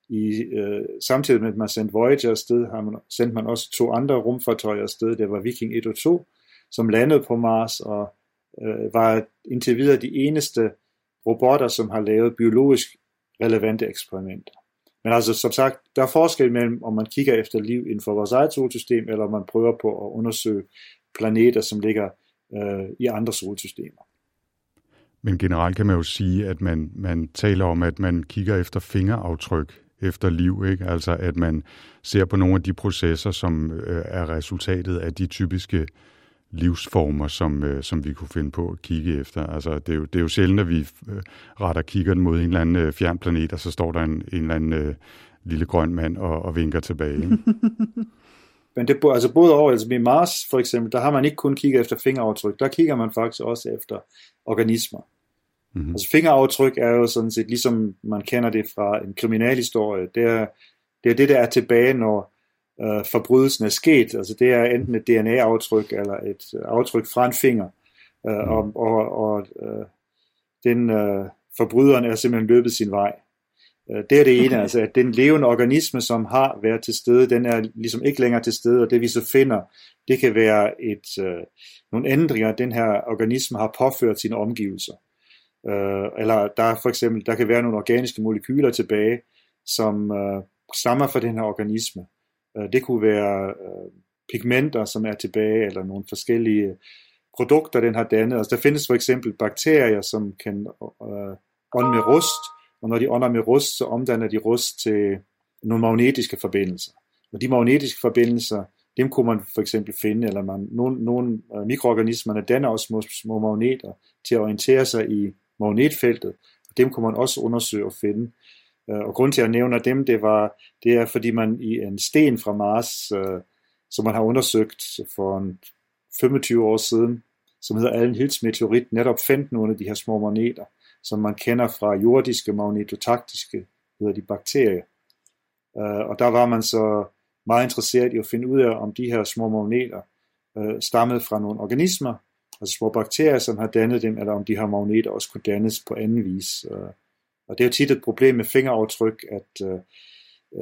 i, uh, samtidig med at man sendte Voyager afsted, har man, sendt man også to andre rumfartøjer afsted, det var Viking 1 og 2, som landede på Mars og øh, var indtil videre de eneste robotter, som har lavet biologisk relevante eksperimenter. Men altså, som sagt, der er forskel mellem, om man kigger efter liv inden for vores eget solsystem, eller om man prøver på at undersøge planeter, som ligger øh, i andre solsystemer. Men generelt kan man jo sige, at man, man taler om, at man kigger efter fingeraftryk efter liv, ikke? Altså at man ser på nogle af de processer, som øh, er resultatet af de typiske livsformer, som, øh, som vi kunne finde på at kigge efter. Altså, det, er jo, det er jo sjældent, at vi øh, retter kigger mod en eller anden øh, fjern planet, og så står der en, en eller anden øh, lille grøn mand og, og vinker tilbage. Ikke? Men det, altså både over, altså med Mars for eksempel, der har man ikke kun kigget efter fingeraftryk, der kigger man faktisk også efter organismer. Mm-hmm. Altså fingeraftryk er jo sådan set, ligesom man kender det fra en kriminalhistorie, det er, det er det, der er tilbage, når øh, forbrydelsen er sket. Altså det er enten et DNA-aftryk eller et øh, aftryk fra en finger. Øh, mm. Og, og, og øh, den øh, forbryderen er simpelthen løbet sin vej. Øh, det er det ene, altså at den levende organisme, som har været til stede, den er ligesom ikke længere til stede, og det vi så finder, det kan være et, øh, nogle ændringer, den her organisme har påført sine omgivelser. Øh, eller der er for eksempel, der kan være nogle organiske molekyler tilbage, som øh, stammer fra den her organisme. Øh, det kunne være øh, pigmenter, som er tilbage, eller nogle forskellige produkter, den har dannet. Altså, der findes for eksempel bakterier, som kan øh, ånde med rust, og når de ånder med rust, så omdanner de rust til nogle magnetiske forbindelser. Og de magnetiske forbindelser, dem kunne man for eksempel finde, eller man, nogle, nogle mikroorganismer øh, mikroorganismerne danner også små, små magneter til at orientere sig i magnetfeltet, og dem kunne man også undersøge og finde. Øh, og grund til at jeg nævner dem, det, var, det er fordi man i en sten fra Mars, øh, som man har undersøgt for 25 år siden, som hedder Allen Hills meteorit, netop fandt nogle af de her små magneter, som man kender fra jordiske magnetotaktiske, hedder de bakterier. Øh, og der var man så meget interesseret i at finde ud af, om de her små magneter øh, stammede fra nogle organismer, altså små bakterier, som har dannet dem, eller om de her magneter også kunne dannes på anden vis. Øh, og det er jo tit et problem med fingeraftryk, at øh,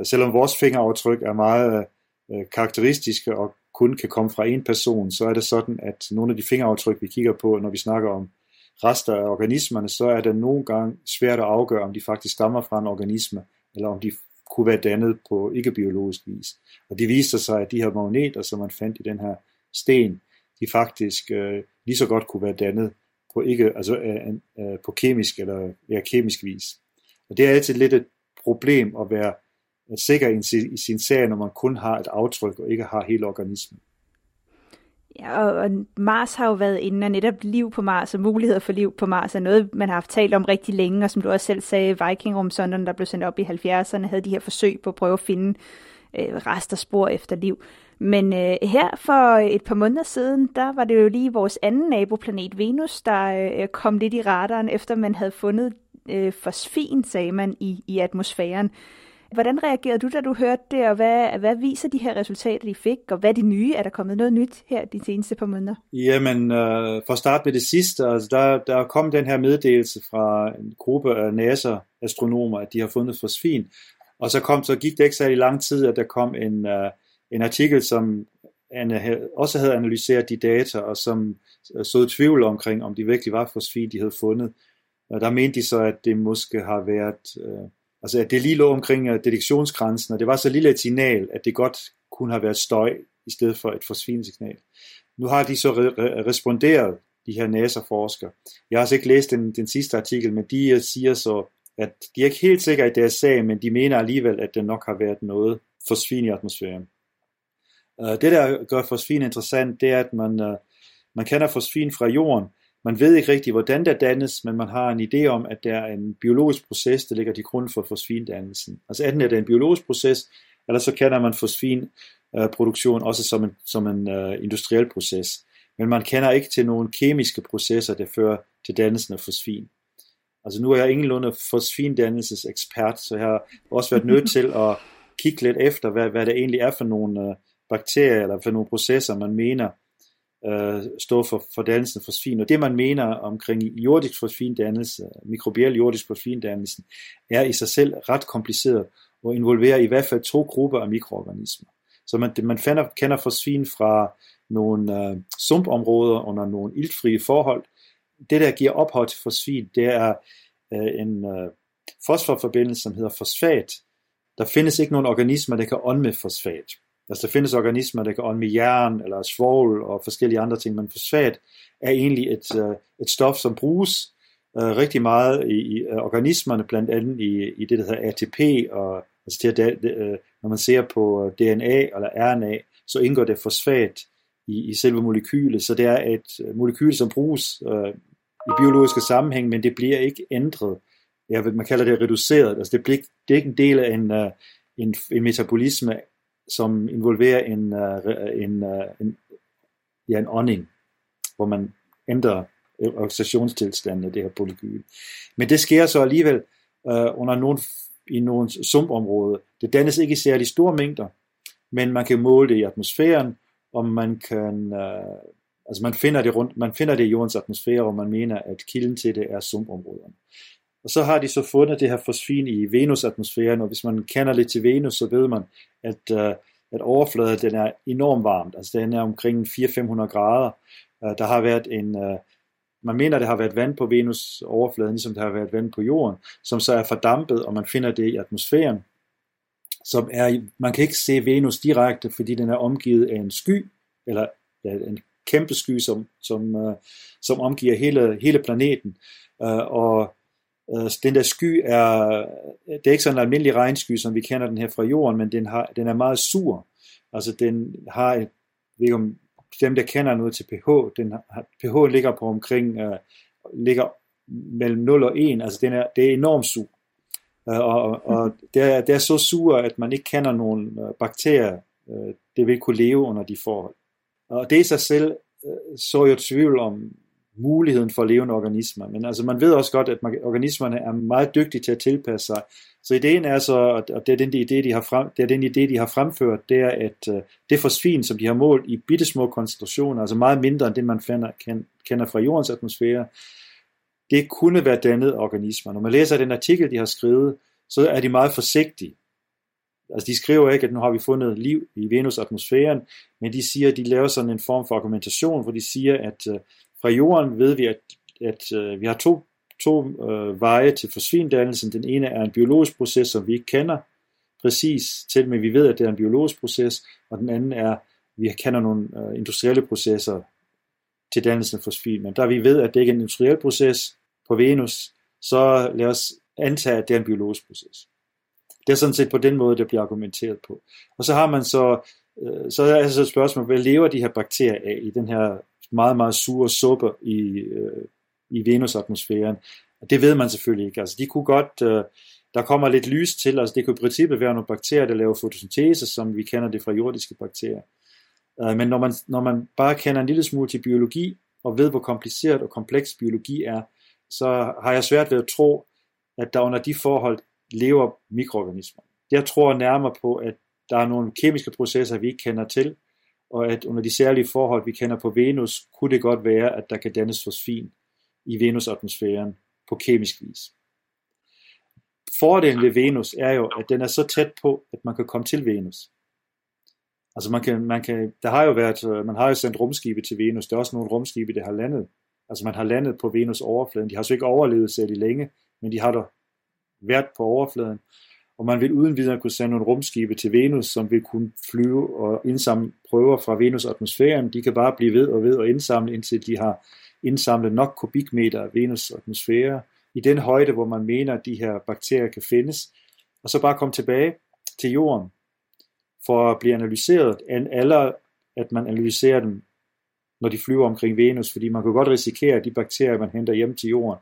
selvom vores fingeraftryk er meget øh, karakteristiske og kun kan komme fra en person, så er det sådan, at nogle af de fingeraftryk, vi kigger på, når vi snakker om rester af organismerne, så er det nogle gange svært at afgøre, om de faktisk stammer fra en organisme, eller om de kunne være dannet på ikke-biologisk vis. Og det viste sig, at de her magneter, som man fandt i den her sten, de faktisk øh, lige så godt kunne være dannet på ikke, altså øh, øh, på kemisk eller ja, kemisk vis. Og det er altid lidt et problem at være sikker i sin, sag, når man kun har et aftryk og ikke har hele organismen. Ja, og, og Mars har jo været inde, og netop liv på Mars og muligheder for liv på Mars er noget, man har haft talt om rigtig længe, og som du også selv sagde, Viking-rumsonderne, der blev sendt op i 70'erne, havde de her forsøg på at prøve at finde øh, rester spor efter liv. Men øh, her for et par måneder siden, der var det jo lige vores anden naboplanet Venus, der øh, kom lidt i radaren, efter man havde fundet øh, fosfin, sagde man, i, i atmosfæren. Hvordan reagerede du, da du hørte det, og hvad, hvad viser de her resultater, de fik, og hvad er de nye? Er der kommet noget nyt her de seneste par måneder? Jamen, øh, for at starte med det sidste, altså der, der kom den her meddelelse fra en gruppe af NASA-astronomer, at de har fundet fosfin, og så, kom, så gik det ikke særlig lang tid, at der kom en, øh, en artikel, som også havde analyseret de data, og som øh, så tvivl omkring, om de virkelig var fosfin, de havde fundet. Og der mente de så, at det måske har været, Øh, altså at det lige lå omkring uh, detektionsgrænsen, og det var så lille et signal, at det godt kunne have været støj, i stedet for et fosfinsignal. Nu har de så re- responderet, de her NASA-forskere. Jeg har altså ikke læst den, den sidste artikel, men de øh, siger så, at de er ikke helt sikre i deres sag, men de mener alligevel, at det nok har været noget fosfin i atmosfæren. Uh, det, der gør fosfin interessant, det er, at man, uh, man kender fosfin fra jorden. Man ved ikke rigtigt, hvordan der dannes, men man har en idé om, at der er en biologisk proces, der ligger til grund for fosfindannelsen. Altså enten er det en biologisk proces, eller så kender man fosfinproduktion også som en, som en uh, industriel proces. Men man kender ikke til nogle kemiske processer, der fører til dannelsen af fosfin. Altså nu er jeg ingenlunde fosfindannelsesekspert, så jeg har også været nødt til at kigge lidt efter, hvad, hvad det egentlig er for nogle uh, bakterier eller for nogle processer, man mener øh, stå for, for dannelsen af fosfin. Og det man mener omkring jordisk fosfindannelse, mikrobiel jordisk fosfindannelse, er i sig selv ret kompliceret og involverer i hvert fald to grupper af mikroorganismer. Så man, man finder, kender fosfin fra nogle øh, sumpområder under nogle iltfrie forhold, det, der giver ophold til fosfin, det er øh, en øh, fosforforbindelse, som hedder fosfat. Der findes ikke nogen organismer, der kan ånde med fosfat. Altså der findes organismer, der kan ånde med jern eller svovl og forskellige andre ting, men fosfat er egentlig et, øh, et stof, som bruges øh, rigtig meget i, i øh, organismerne, blandt andet i, i det, der hedder ATP, og altså det, at, øh, når man ser på øh, DNA eller RNA, så indgår det fosfat i, i selve molekylet, så det er et øh, molekyl, som bruges øh, i biologiske sammenhæng, men det bliver ikke ændret. Ja, man kalder det reduceret. Altså det, bliver, det er ikke en del af en, uh, en, en metabolisme, som involverer en, uh, en, uh, en, ja, en ånding, hvor man ændrer øh, oxidationstilstanden af det her polygyl. Men det sker så alligevel uh, under nogle, i nogle sumpområder. Det dannes ikke i særlig store mængder, men man kan måle det i atmosfæren, og man kan uh, Altså man finder det rundt, man finder det i jordens atmosfære, og man mener, at kilden til det er sumpområderne. Og så har de så fundet det her fosfin i Venus-atmosfæren, og hvis man kender lidt til Venus, så ved man, at, uh, at overfladen den er enormt varmt. Altså den er omkring 400-500 grader. Uh, der har været en, uh, man mener, det har været vand på Venus overfladen, ligesom der har været vand på jorden, som så er fordampet, og man finder det i atmosfæren. Som er, man kan ikke se Venus direkte, fordi den er omgivet af en sky, eller ja, en kæmpe sky, som, som, uh, som omgiver hele, hele planeten. Uh, og uh, den der sky er, det er ikke sådan en almindelig regnsky, som vi kender den her fra jorden, men den, har, den er meget sur. Altså den har, jeg ved ikke om dem der kender noget til pH, den har, pH ligger på omkring, uh, ligger mellem 0 og 1, altså den er, det er enormt sur. Uh, og og det, er, det er så sur, at man ikke kender nogen uh, bakterier, det vil kunne leve under de forhold. Og det i sig selv øh, så jo tvivl om muligheden for levende organismer. Men altså, man ved også godt, at organismerne er meget dygtige til at tilpasse sig. Så ideen er så, og det er den idé, de har, frem, det er den idé, de har fremført, det er, at øh, det fosfin, som de har målt i bittesmå koncentrationer, altså meget mindre end det, man finder, kender fra jordens atmosfære, det kunne være dannet organismer. Når man læser den artikel, de har skrevet, så er de meget forsigtige. Altså de skriver ikke, at nu har vi fundet liv i Venus-atmosfæren, men de siger, at de laver sådan en form for argumentation, hvor de siger, at øh, fra jorden ved vi, at, at øh, vi har to, to øh, veje til fosfindannelsen. Den ene er en biologisk proces, som vi ikke kender præcis til, men vi ved, at det er en biologisk proces, og den anden er, vi kender nogle øh, industrielle processer til dannelsen af fosfin. Men da vi ved, at det ikke er en industriel proces på Venus, så lad os antage, at det er en biologisk proces. Det er sådan set på den måde, det bliver argumenteret på. Og så har man så, øh, så er altså et spørgsmål, hvad lever de her bakterier af i den her meget, meget sure suppe i, øh, i Venus-atmosfæren? Og det ved man selvfølgelig ikke. Altså, de kunne godt, øh, der kommer lidt lys til, altså det kunne i princippet være nogle bakterier, der laver fotosyntese, som vi kender det fra jordiske bakterier. Øh, men når man, når man bare kender en lille smule til biologi, og ved, hvor kompliceret og kompleks biologi er, så har jeg svært ved at tro, at der under de forhold lever mikroorganismer. Jeg tror nærmere på, at der er nogle kemiske processer, vi ikke kender til, og at under de særlige forhold, vi kender på Venus, kunne det godt være, at der kan dannes fosfin i Venus-atmosfæren på kemisk vis. Fordelen ved Venus er jo, at den er så tæt på, at man kan komme til Venus. Altså man kan, man kan, der har jo været, øh, man har jo sendt rumskibe til Venus, der er også nogle rumskibe, der har landet. Altså man har landet på Venus overfladen. De har så ikke overlevet særlig længe, men de har der været på overfladen, og man vil uden videre kunne sende nogle rumskibe til Venus, som vil kunne flyve og indsamle prøver fra Venus-atmosfæren. De kan bare blive ved og ved og indsamle, indtil de har indsamlet nok kubikmeter af Venus-atmosfære i den højde, hvor man mener, at de her bakterier kan findes, og så bare komme tilbage til jorden for at blive analyseret, eller at man analyserer dem, når de flyver omkring Venus, fordi man kan godt risikere, at de bakterier, man henter hjem til jorden,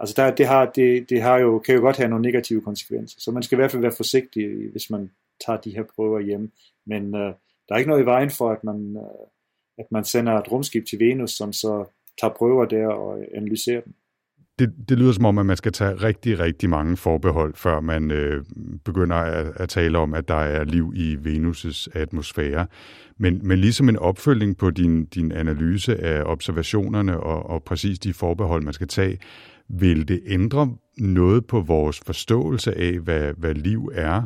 Altså der, det, har, det, det har jo, kan jo godt have nogle negative konsekvenser, så man skal i hvert fald være forsigtig, hvis man tager de her prøver hjem. Men øh, der er ikke noget i vejen for, at man, øh, at man sender et rumskib til Venus, som så tager prøver der og analyserer dem. Det, det lyder som om, at man skal tage rigtig, rigtig mange forbehold, før man øh, begynder at, at tale om, at der er liv i Venus' atmosfære. Men, men ligesom en opfølging på din, din analyse af observationerne og, og præcis de forbehold, man skal tage, vil det ændre noget på vores forståelse af, hvad, hvad liv er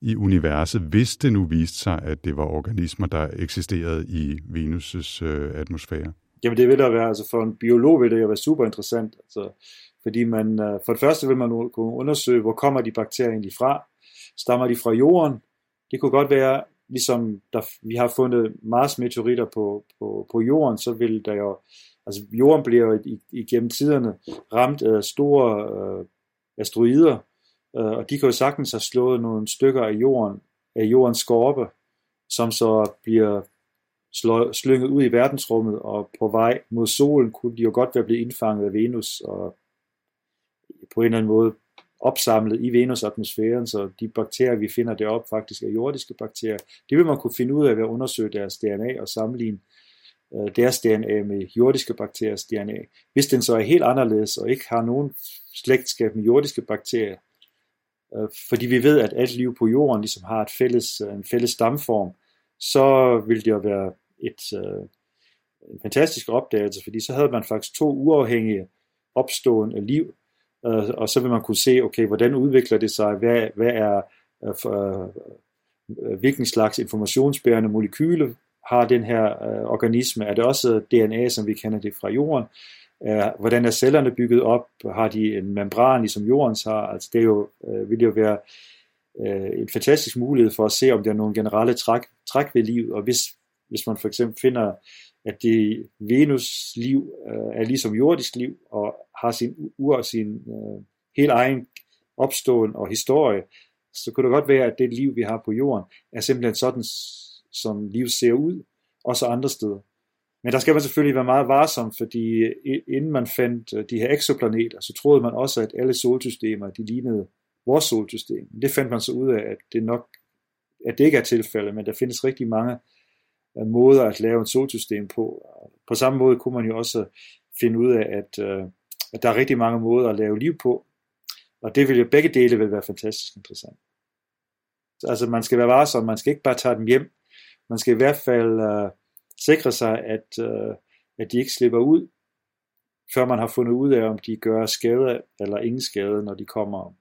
i universet, hvis det nu viste sig, at det var organismer, der eksisterede i Venus' øh, atmosfære? Jamen det vil da være, altså for en biolog vil det jo være super interessant, altså, fordi man, øh, for det første vil man kunne undersøge, hvor kommer de bakterier egentlig fra? Stammer de fra jorden? Det kunne godt være, ligesom der, vi har fundet Mars-meteoritter på, på, på jorden, så vil der jo Altså jorden bliver jo igennem tiderne ramt af store øh, asteroider, øh, og de kan jo sagtens have slået nogle stykker af jorden, af jordens skorpe, som så bliver slå, slynget ud i verdensrummet, og på vej mod solen kunne de jo godt være blevet indfanget af Venus, og på en eller anden måde opsamlet i Venus-atmosfæren, så de bakterier, vi finder deroppe, faktisk er jordiske bakterier. Det vil man kunne finde ud af ved at undersøge deres DNA og sammenligne øh, deres DNA med jordiske bakteriers DNA. Hvis den så er helt anderledes og ikke har nogen slægtskab med jordiske bakterier, øh, fordi vi ved, at alt liv på jorden ligesom har et fælles, øh, en fælles stamform, så ville det jo være et, øh, en fantastisk opdagelse, fordi så havde man faktisk to uafhængige opstående liv, øh, og så vil man kunne se, okay, hvordan udvikler det sig, hvad, hvad er øh, øh, hvilken slags informationsbærende molekyle har den her øh, organisme? Er det også DNA, som vi kender det fra jorden? Øh, hvordan er cellerne bygget op? Har de en membran, ligesom jordens har? Altså det er jo, øh, vil jo være øh, en fantastisk mulighed for at se, om der er nogle generelle træk, træk ved livet, og hvis, hvis man for eksempel finder, at det Venus liv øh, er ligesom jordisk liv, og har sin ur, sin øh, helt egen opståen og historie, så kunne det godt være, at det liv, vi har på jorden, er simpelthen sådan, som liv ser ud, også andre steder. Men der skal man selvfølgelig være meget varsom, fordi inden man fandt øh, de her eksoplaneter, så troede man også, at alle solsystemer, de lignede vores solsystem. Det fandt man så ud af, at det nok at det ikke er tilfældet, men der findes rigtig mange øh, måder at lave et solsystem på. På samme måde kunne man jo også finde ud af, at, øh, at der er rigtig mange måder at lave liv på, og det vil jo begge dele vil være fantastisk interessant. Altså man skal være varsom, man skal ikke bare tage dem hjem, man skal i hvert fald øh, sikre sig, at, øh, at de ikke slipper ud, før man har fundet ud af, om de gør skade eller ingen skade, når de kommer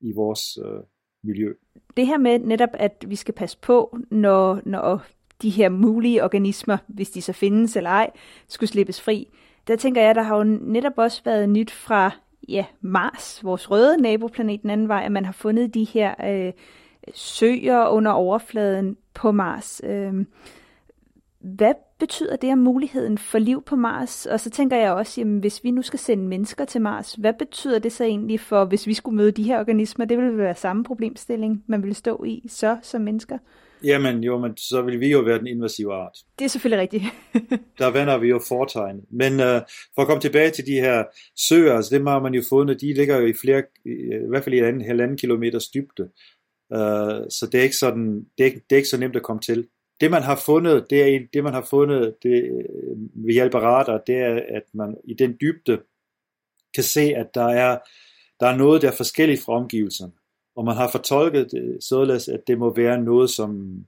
i vores øh, miljø. Det her med netop, at vi skal passe på, når, når de her mulige organismer, hvis de så findes eller ej, skulle slippes fri. Der tænker jeg, der har jo netop også været nyt fra ja, Mars, vores røde naboplanet den anden vej, at man har fundet de her øh, søer under overfladen på Mars. Øh, hvad betyder det om muligheden for liv på Mars? Og så tænker jeg også, jamen, hvis vi nu skal sende mennesker til Mars, hvad betyder det så egentlig for, hvis vi skulle møde de her organismer? Det ville være samme problemstilling, man ville stå i så som mennesker. Jamen jo, men så vil vi jo være den invasive art. Det er selvfølgelig rigtigt. der vender vi jo foretegn. Men uh, for at komme tilbage til de her søer, altså dem har man jo fundet, de ligger jo i flere, i hvert fald i en halvanden kilometers dybde. Øh, så det er ikke sådan, det er det er ikke så nemt at komme til det man har fundet, det er det man har fundet det, øh, ved hjælp af radar, det er, at man i den dybde kan se, at der er, der er noget, der er forskelligt fra omgivelserne. Og man har fortolket det således, at det må være noget, som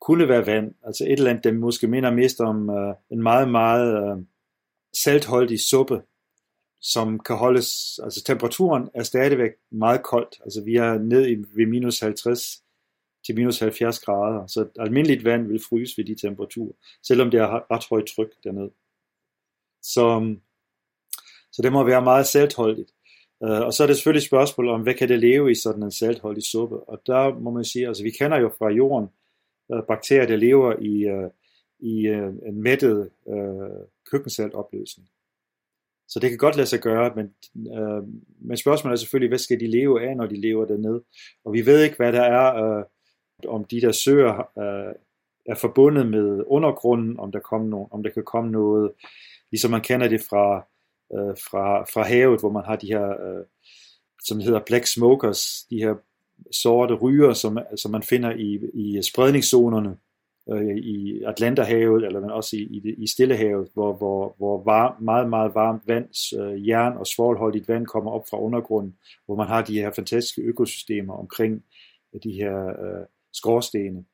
kunne være vand. Altså et eller andet, der måske minder mest om uh, en meget, meget uh, saltholdig suppe, som kan holdes, altså temperaturen er stadigvæk meget koldt. Altså vi er ned i, ved minus 50 til minus 70 grader, så almindeligt vand vil fryse ved de temperaturer, selvom det er ret højt tryk dernede. Så, så det må være meget saltholdigt. Øh, og så er det selvfølgelig et spørgsmål om, hvad kan det leve i sådan en saltholdig suppe? Og der må man sige, altså vi kender jo fra jorden øh, bakterier, der lever i, øh, i en mættet køkkensaltopløsning. Så det kan godt lade sig gøre, men, øh, men spørgsmålet er selvfølgelig, hvad skal de leve af, når de lever dernede? Og vi ved ikke, hvad der er øh, om de der søer øh, er forbundet med undergrunden, om der, kommer no, om der kan komme noget, ligesom man kender det fra, øh, fra, fra havet, hvor man har de her, øh, som hedder black smokers, de her sorte ryger, som, som man finder i, i spredningszonerne øh, i Atlanterhavet, eller men også i, i, i Stillehavet, hvor, hvor, hvor var, meget, meget varmt vand, øh, jern og svovlholdigt vand kommer op fra undergrunden, hvor man har de her fantastiske økosystemer omkring øh, de her øh, skorstene.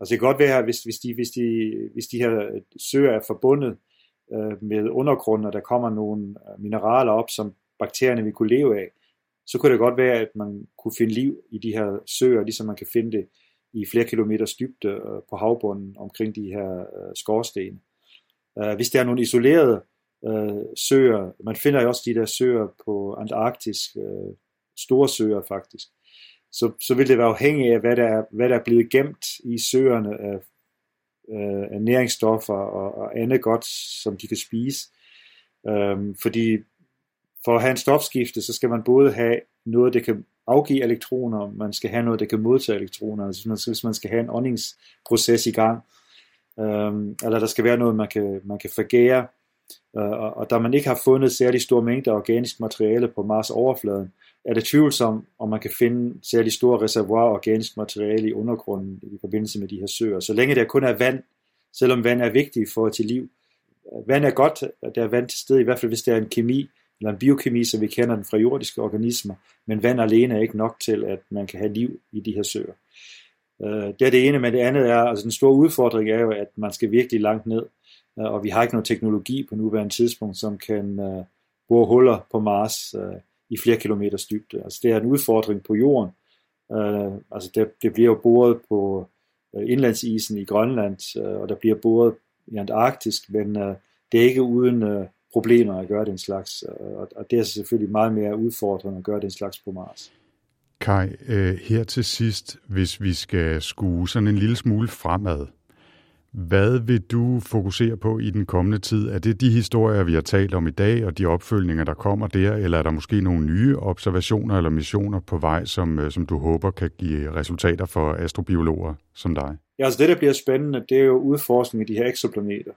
Altså det kan godt være, hvis, hvis, de, hvis, de, hvis de her øh, søer er forbundet øh, med undergrunden, og der kommer nogle øh, mineraler op, som bakterierne vil kunne leve af, så kunne det godt være, at man kunne finde liv i de her søer, ligesom man kan finde det i flere kilometers dybde øh, på havbunden omkring de her øh, skorstene. Øh, hvis der er nogle isolerede øh, søer, man finder jo også de der søer på Antarktis, øh, store søer faktisk, så, så vil det være afhængigt af, hvad der er, hvad der er blevet gemt i søerne af, øh, af næringsstoffer og, og andet godt, som de kan spise. Øhm, fordi for at have en stofskifte, så skal man både have noget, der kan afgive elektroner, man skal have noget, der kan modtage elektroner, altså man, hvis man skal have en åndingsproces i gang, øhm, eller der skal være noget, man kan, man kan forgære, øh, og, og da man ikke har fundet særlig store mængder organisk materiale på Mars overfladen, er det tvivlsomt, om man kan finde særlig store reservoirer organisk materiale i undergrunden i forbindelse med de her søer. Så længe der kun er vand, selvom vand er vigtigt for til liv. Vand er godt, at der er vand til stede, i hvert fald hvis der er en kemi, eller en biokemi, som vi kender den fra jordiske organismer, men vand alene er ikke nok til, at man kan have liv i de her søer. Øh, det er det ene, men det andet er, altså den store udfordring er jo, at man skal virkelig langt ned, øh, og vi har ikke noget teknologi på nuværende tidspunkt, som kan øh, bore huller på Mars, i flere kilometers dybde. Altså det er en udfordring på jorden. Altså det, det bliver jo boret på indlandsisen i Grønland, og der bliver boret i Antarktis, men det er ikke uden problemer at gøre den slags, uh, og, og det er selvfølgelig meget mere udfordrende at gøre den slags på Mars. Kai, uh, her til sidst, hvis vi skal skue sådan en lille smule fremad, hvad vil du fokusere på i den kommende tid? Er det de historier, vi har talt om i dag, og de opfølgninger, der kommer der, eller er der måske nogle nye observationer eller missioner på vej, som, øh, som du håber kan give resultater for astrobiologer som dig? Ja, altså det, der bliver spændende, det er jo udforskning af de her eksoplaneter.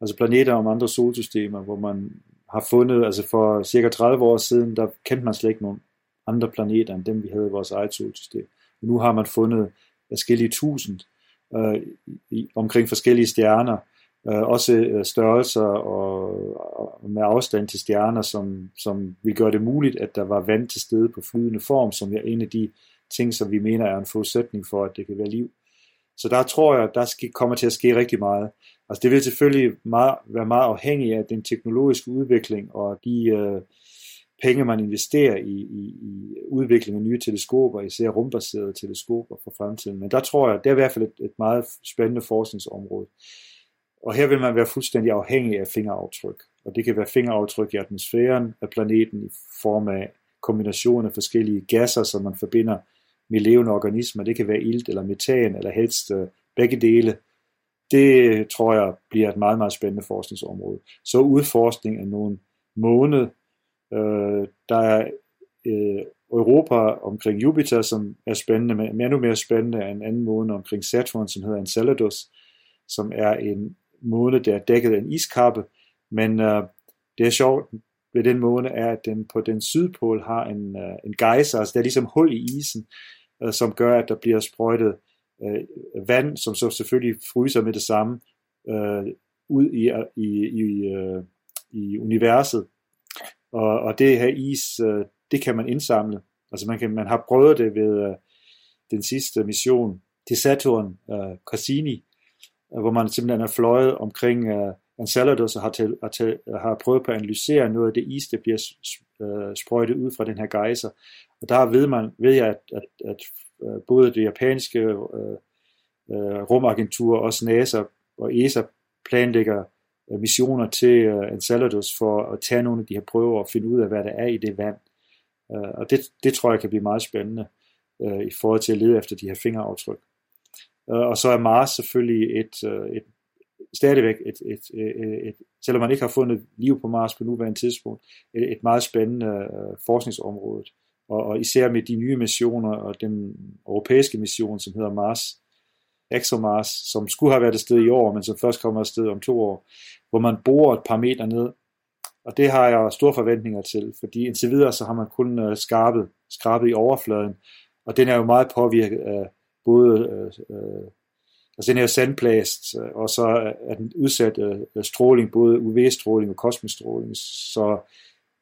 Altså planeter om andre solsystemer, hvor man har fundet, altså for cirka 30 år siden, der kendte man slet ikke nogen andre planeter end dem, vi havde i vores eget solsystem. Men nu har man fundet forskellige tusind øh, i, omkring forskellige stjerner, øh, også øh, størrelser og, og med afstand til stjerner, som, som vil gøre det muligt, at der var vand til stede på flydende form, som er en af de ting, som vi mener er en forudsætning for, at det kan være liv. Så der tror jeg, der skal, kommer til at ske rigtig meget. Altså det vil selvfølgelig meget, være meget afhængigt af den teknologiske udvikling og de øh, penge, man investerer i, i, i udvikling af nye teleskoper, især rumbaserede teleskoper for fremtiden. Men der tror jeg, det er i hvert fald et, et meget spændende forskningsområde. Og her vil man være fuldstændig afhængig af fingeraftryk. Og det kan være fingeraftryk i atmosfæren af planeten i form af kombination af forskellige gasser, som man forbinder med levende organismer. Det kan være ilt eller metan, eller helst øh, begge dele. Det øh, tror jeg bliver et meget, meget spændende forskningsområde. Så udforskning af nogle måne. Øh, der er øh, Europa omkring Jupiter, som er spændende, men endnu mere spændende er en anden måne omkring Saturn, som hedder Enceladus, som er en måne, der er dækket af en iskappe, men øh, det er sjovt ved den måne er, at den på den sydpol har en, øh, en gejser, altså der er ligesom hul i isen, øh, som gør, at der bliver sprøjtet øh, vand, som så selvfølgelig fryser med det samme, øh, ud i, i, i, øh, i universet. Og, og det her is, øh, det kan man indsamle. Altså man, kan, man har prøvet det ved øh, den sidste mission til Saturn, øh, Cassini, øh, hvor man simpelthen har fløjet omkring øh, Enceladus og har, til, har, til, har prøvet på at analysere noget af det is, der bliver øh, sprøjtet ud fra den her gejser. Og der ved, man, ved jeg, at, at, at øh, både det japanske øh, øh, rumagentur, også NASA og ESA planlægger øh, missioner til øh, Enceladus for at tage nogle af de her prøver og finde ud af, hvad der er i det vand. Øh, og det, det tror jeg kan blive meget spændende øh, i forhold til at lede efter de her fingeraftryk. Øh, og så er Mars selvfølgelig et, øh, et stadigvæk, et, et, et, et, selvom man ikke har fundet liv på Mars på nuværende tidspunkt, et, et meget spændende øh, forskningsområde. Og, og især med de nye missioner og den europæiske mission, som hedder Mars, ExoMars, som skulle have været afsted i år, men som først kommer afsted om to år, hvor man borer et par meter ned. Og det har jeg store forventninger til, fordi indtil videre så har man kun øh, skrabet, skrabet i overfladen, og den er jo meget påvirket af både øh, øh Altså den her sandplast, øh, og så er den udsat af stråling, både UV-stråling og kosmisk stråling. Så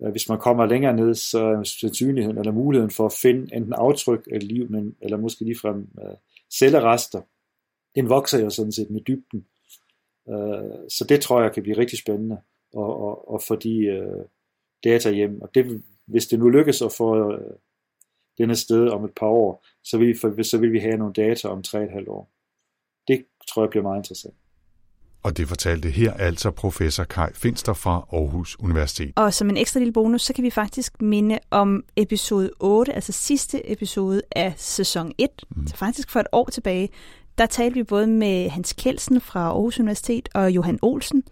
Øh, hvis man kommer længere ned, så er sandsynligheden eller muligheden for at finde enten aftryk af liv, men, eller måske ligefrem uh, cellerester, den vokser jo sådan set med dybden. Uh, så det tror jeg kan blive rigtig spændende at, at, at få de uh, data hjem. Og det, hvis det nu lykkes at få uh, denne sted om et par år, så vil, vi, så vil vi have nogle data om 3,5 år det tror jeg bliver meget interessant. Og det fortalte her altså professor Kai Finster fra Aarhus Universitet. Og som en ekstra lille bonus, så kan vi faktisk minde om episode 8, altså sidste episode af sæson 1, mm. så faktisk for et år tilbage. Der talte vi både med Hans Kelsen fra Aarhus Universitet og Johan Olsen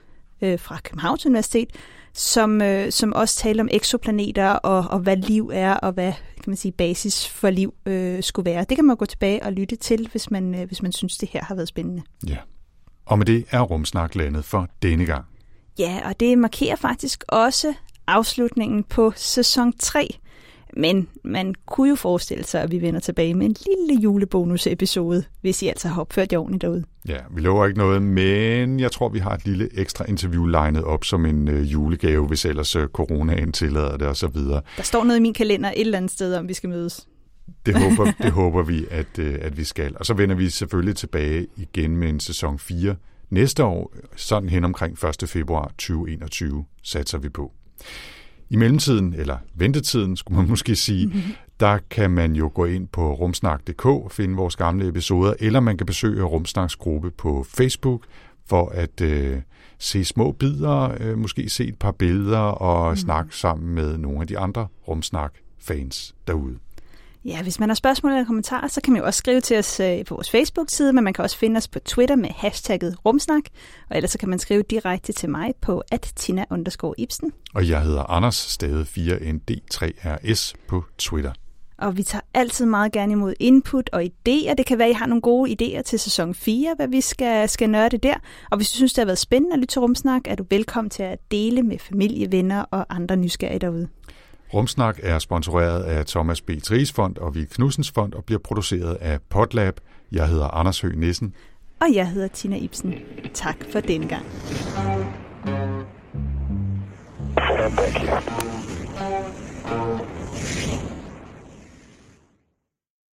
øh, fra Københavns Universitet, som, øh, som også talte om eksoplaneter og, og hvad liv er, og hvad kan man sige, basis for liv øh, skulle være. Det kan man gå tilbage og lytte til, hvis man, øh, hvis man synes, det her har været spændende. Ja, og med det er Rumsnak landet for denne gang. Ja, og det markerer faktisk også afslutningen på sæson 3 men man kunne jo forestille sig, at vi vender tilbage med en lille julebonus-episode, hvis I altså har opført jer ordentligt derude. Ja, vi lover ikke noget, men jeg tror, vi har et lille ekstra interview legnet op som en øh, julegave, hvis ellers øh, coronaen tillader det osv. Der står noget i min kalender et eller andet sted, om vi skal mødes. Det håber, det håber vi, at, øh, at vi skal. Og så vender vi selvfølgelig tilbage igen med en sæson 4 næste år, sådan hen omkring 1. februar 2021, satser vi på. I mellemtiden, eller ventetiden, skulle man måske sige, mm-hmm. der kan man jo gå ind på rumsnak.dk og finde vores gamle episoder, eller man kan besøge Rumsnaks gruppe på Facebook for at øh, se små bidder, øh, måske se et par billeder og mm. snakke sammen med nogle af de andre Rumsnak-fans derude. Ja, hvis man har spørgsmål eller kommentarer, så kan man jo også skrive til os øh, på vores Facebook-side, men man kan også finde os på Twitter med hashtagget rumsnak, og ellers så kan man skrive direkte til mig på at tina Ibsen. Og jeg hedder Anders, stadig 4ND3RS på Twitter. Og vi tager altid meget gerne imod input og idéer. Det kan være, at I har nogle gode idéer til sæson 4, hvad vi skal, skal nørde der. Og hvis du synes, det har været spændende at lytte til Rumsnak, er du velkommen til at dele med familie, venner og andre nysgerrige derude. Rumsnak er sponsoreret af Thomas B. Tries Fond og Vild Knudsens Fond og bliver produceret af Potlab. Jeg hedder Anders Høgh Nissen. Og jeg hedder Tina Ibsen. Tak for den gang.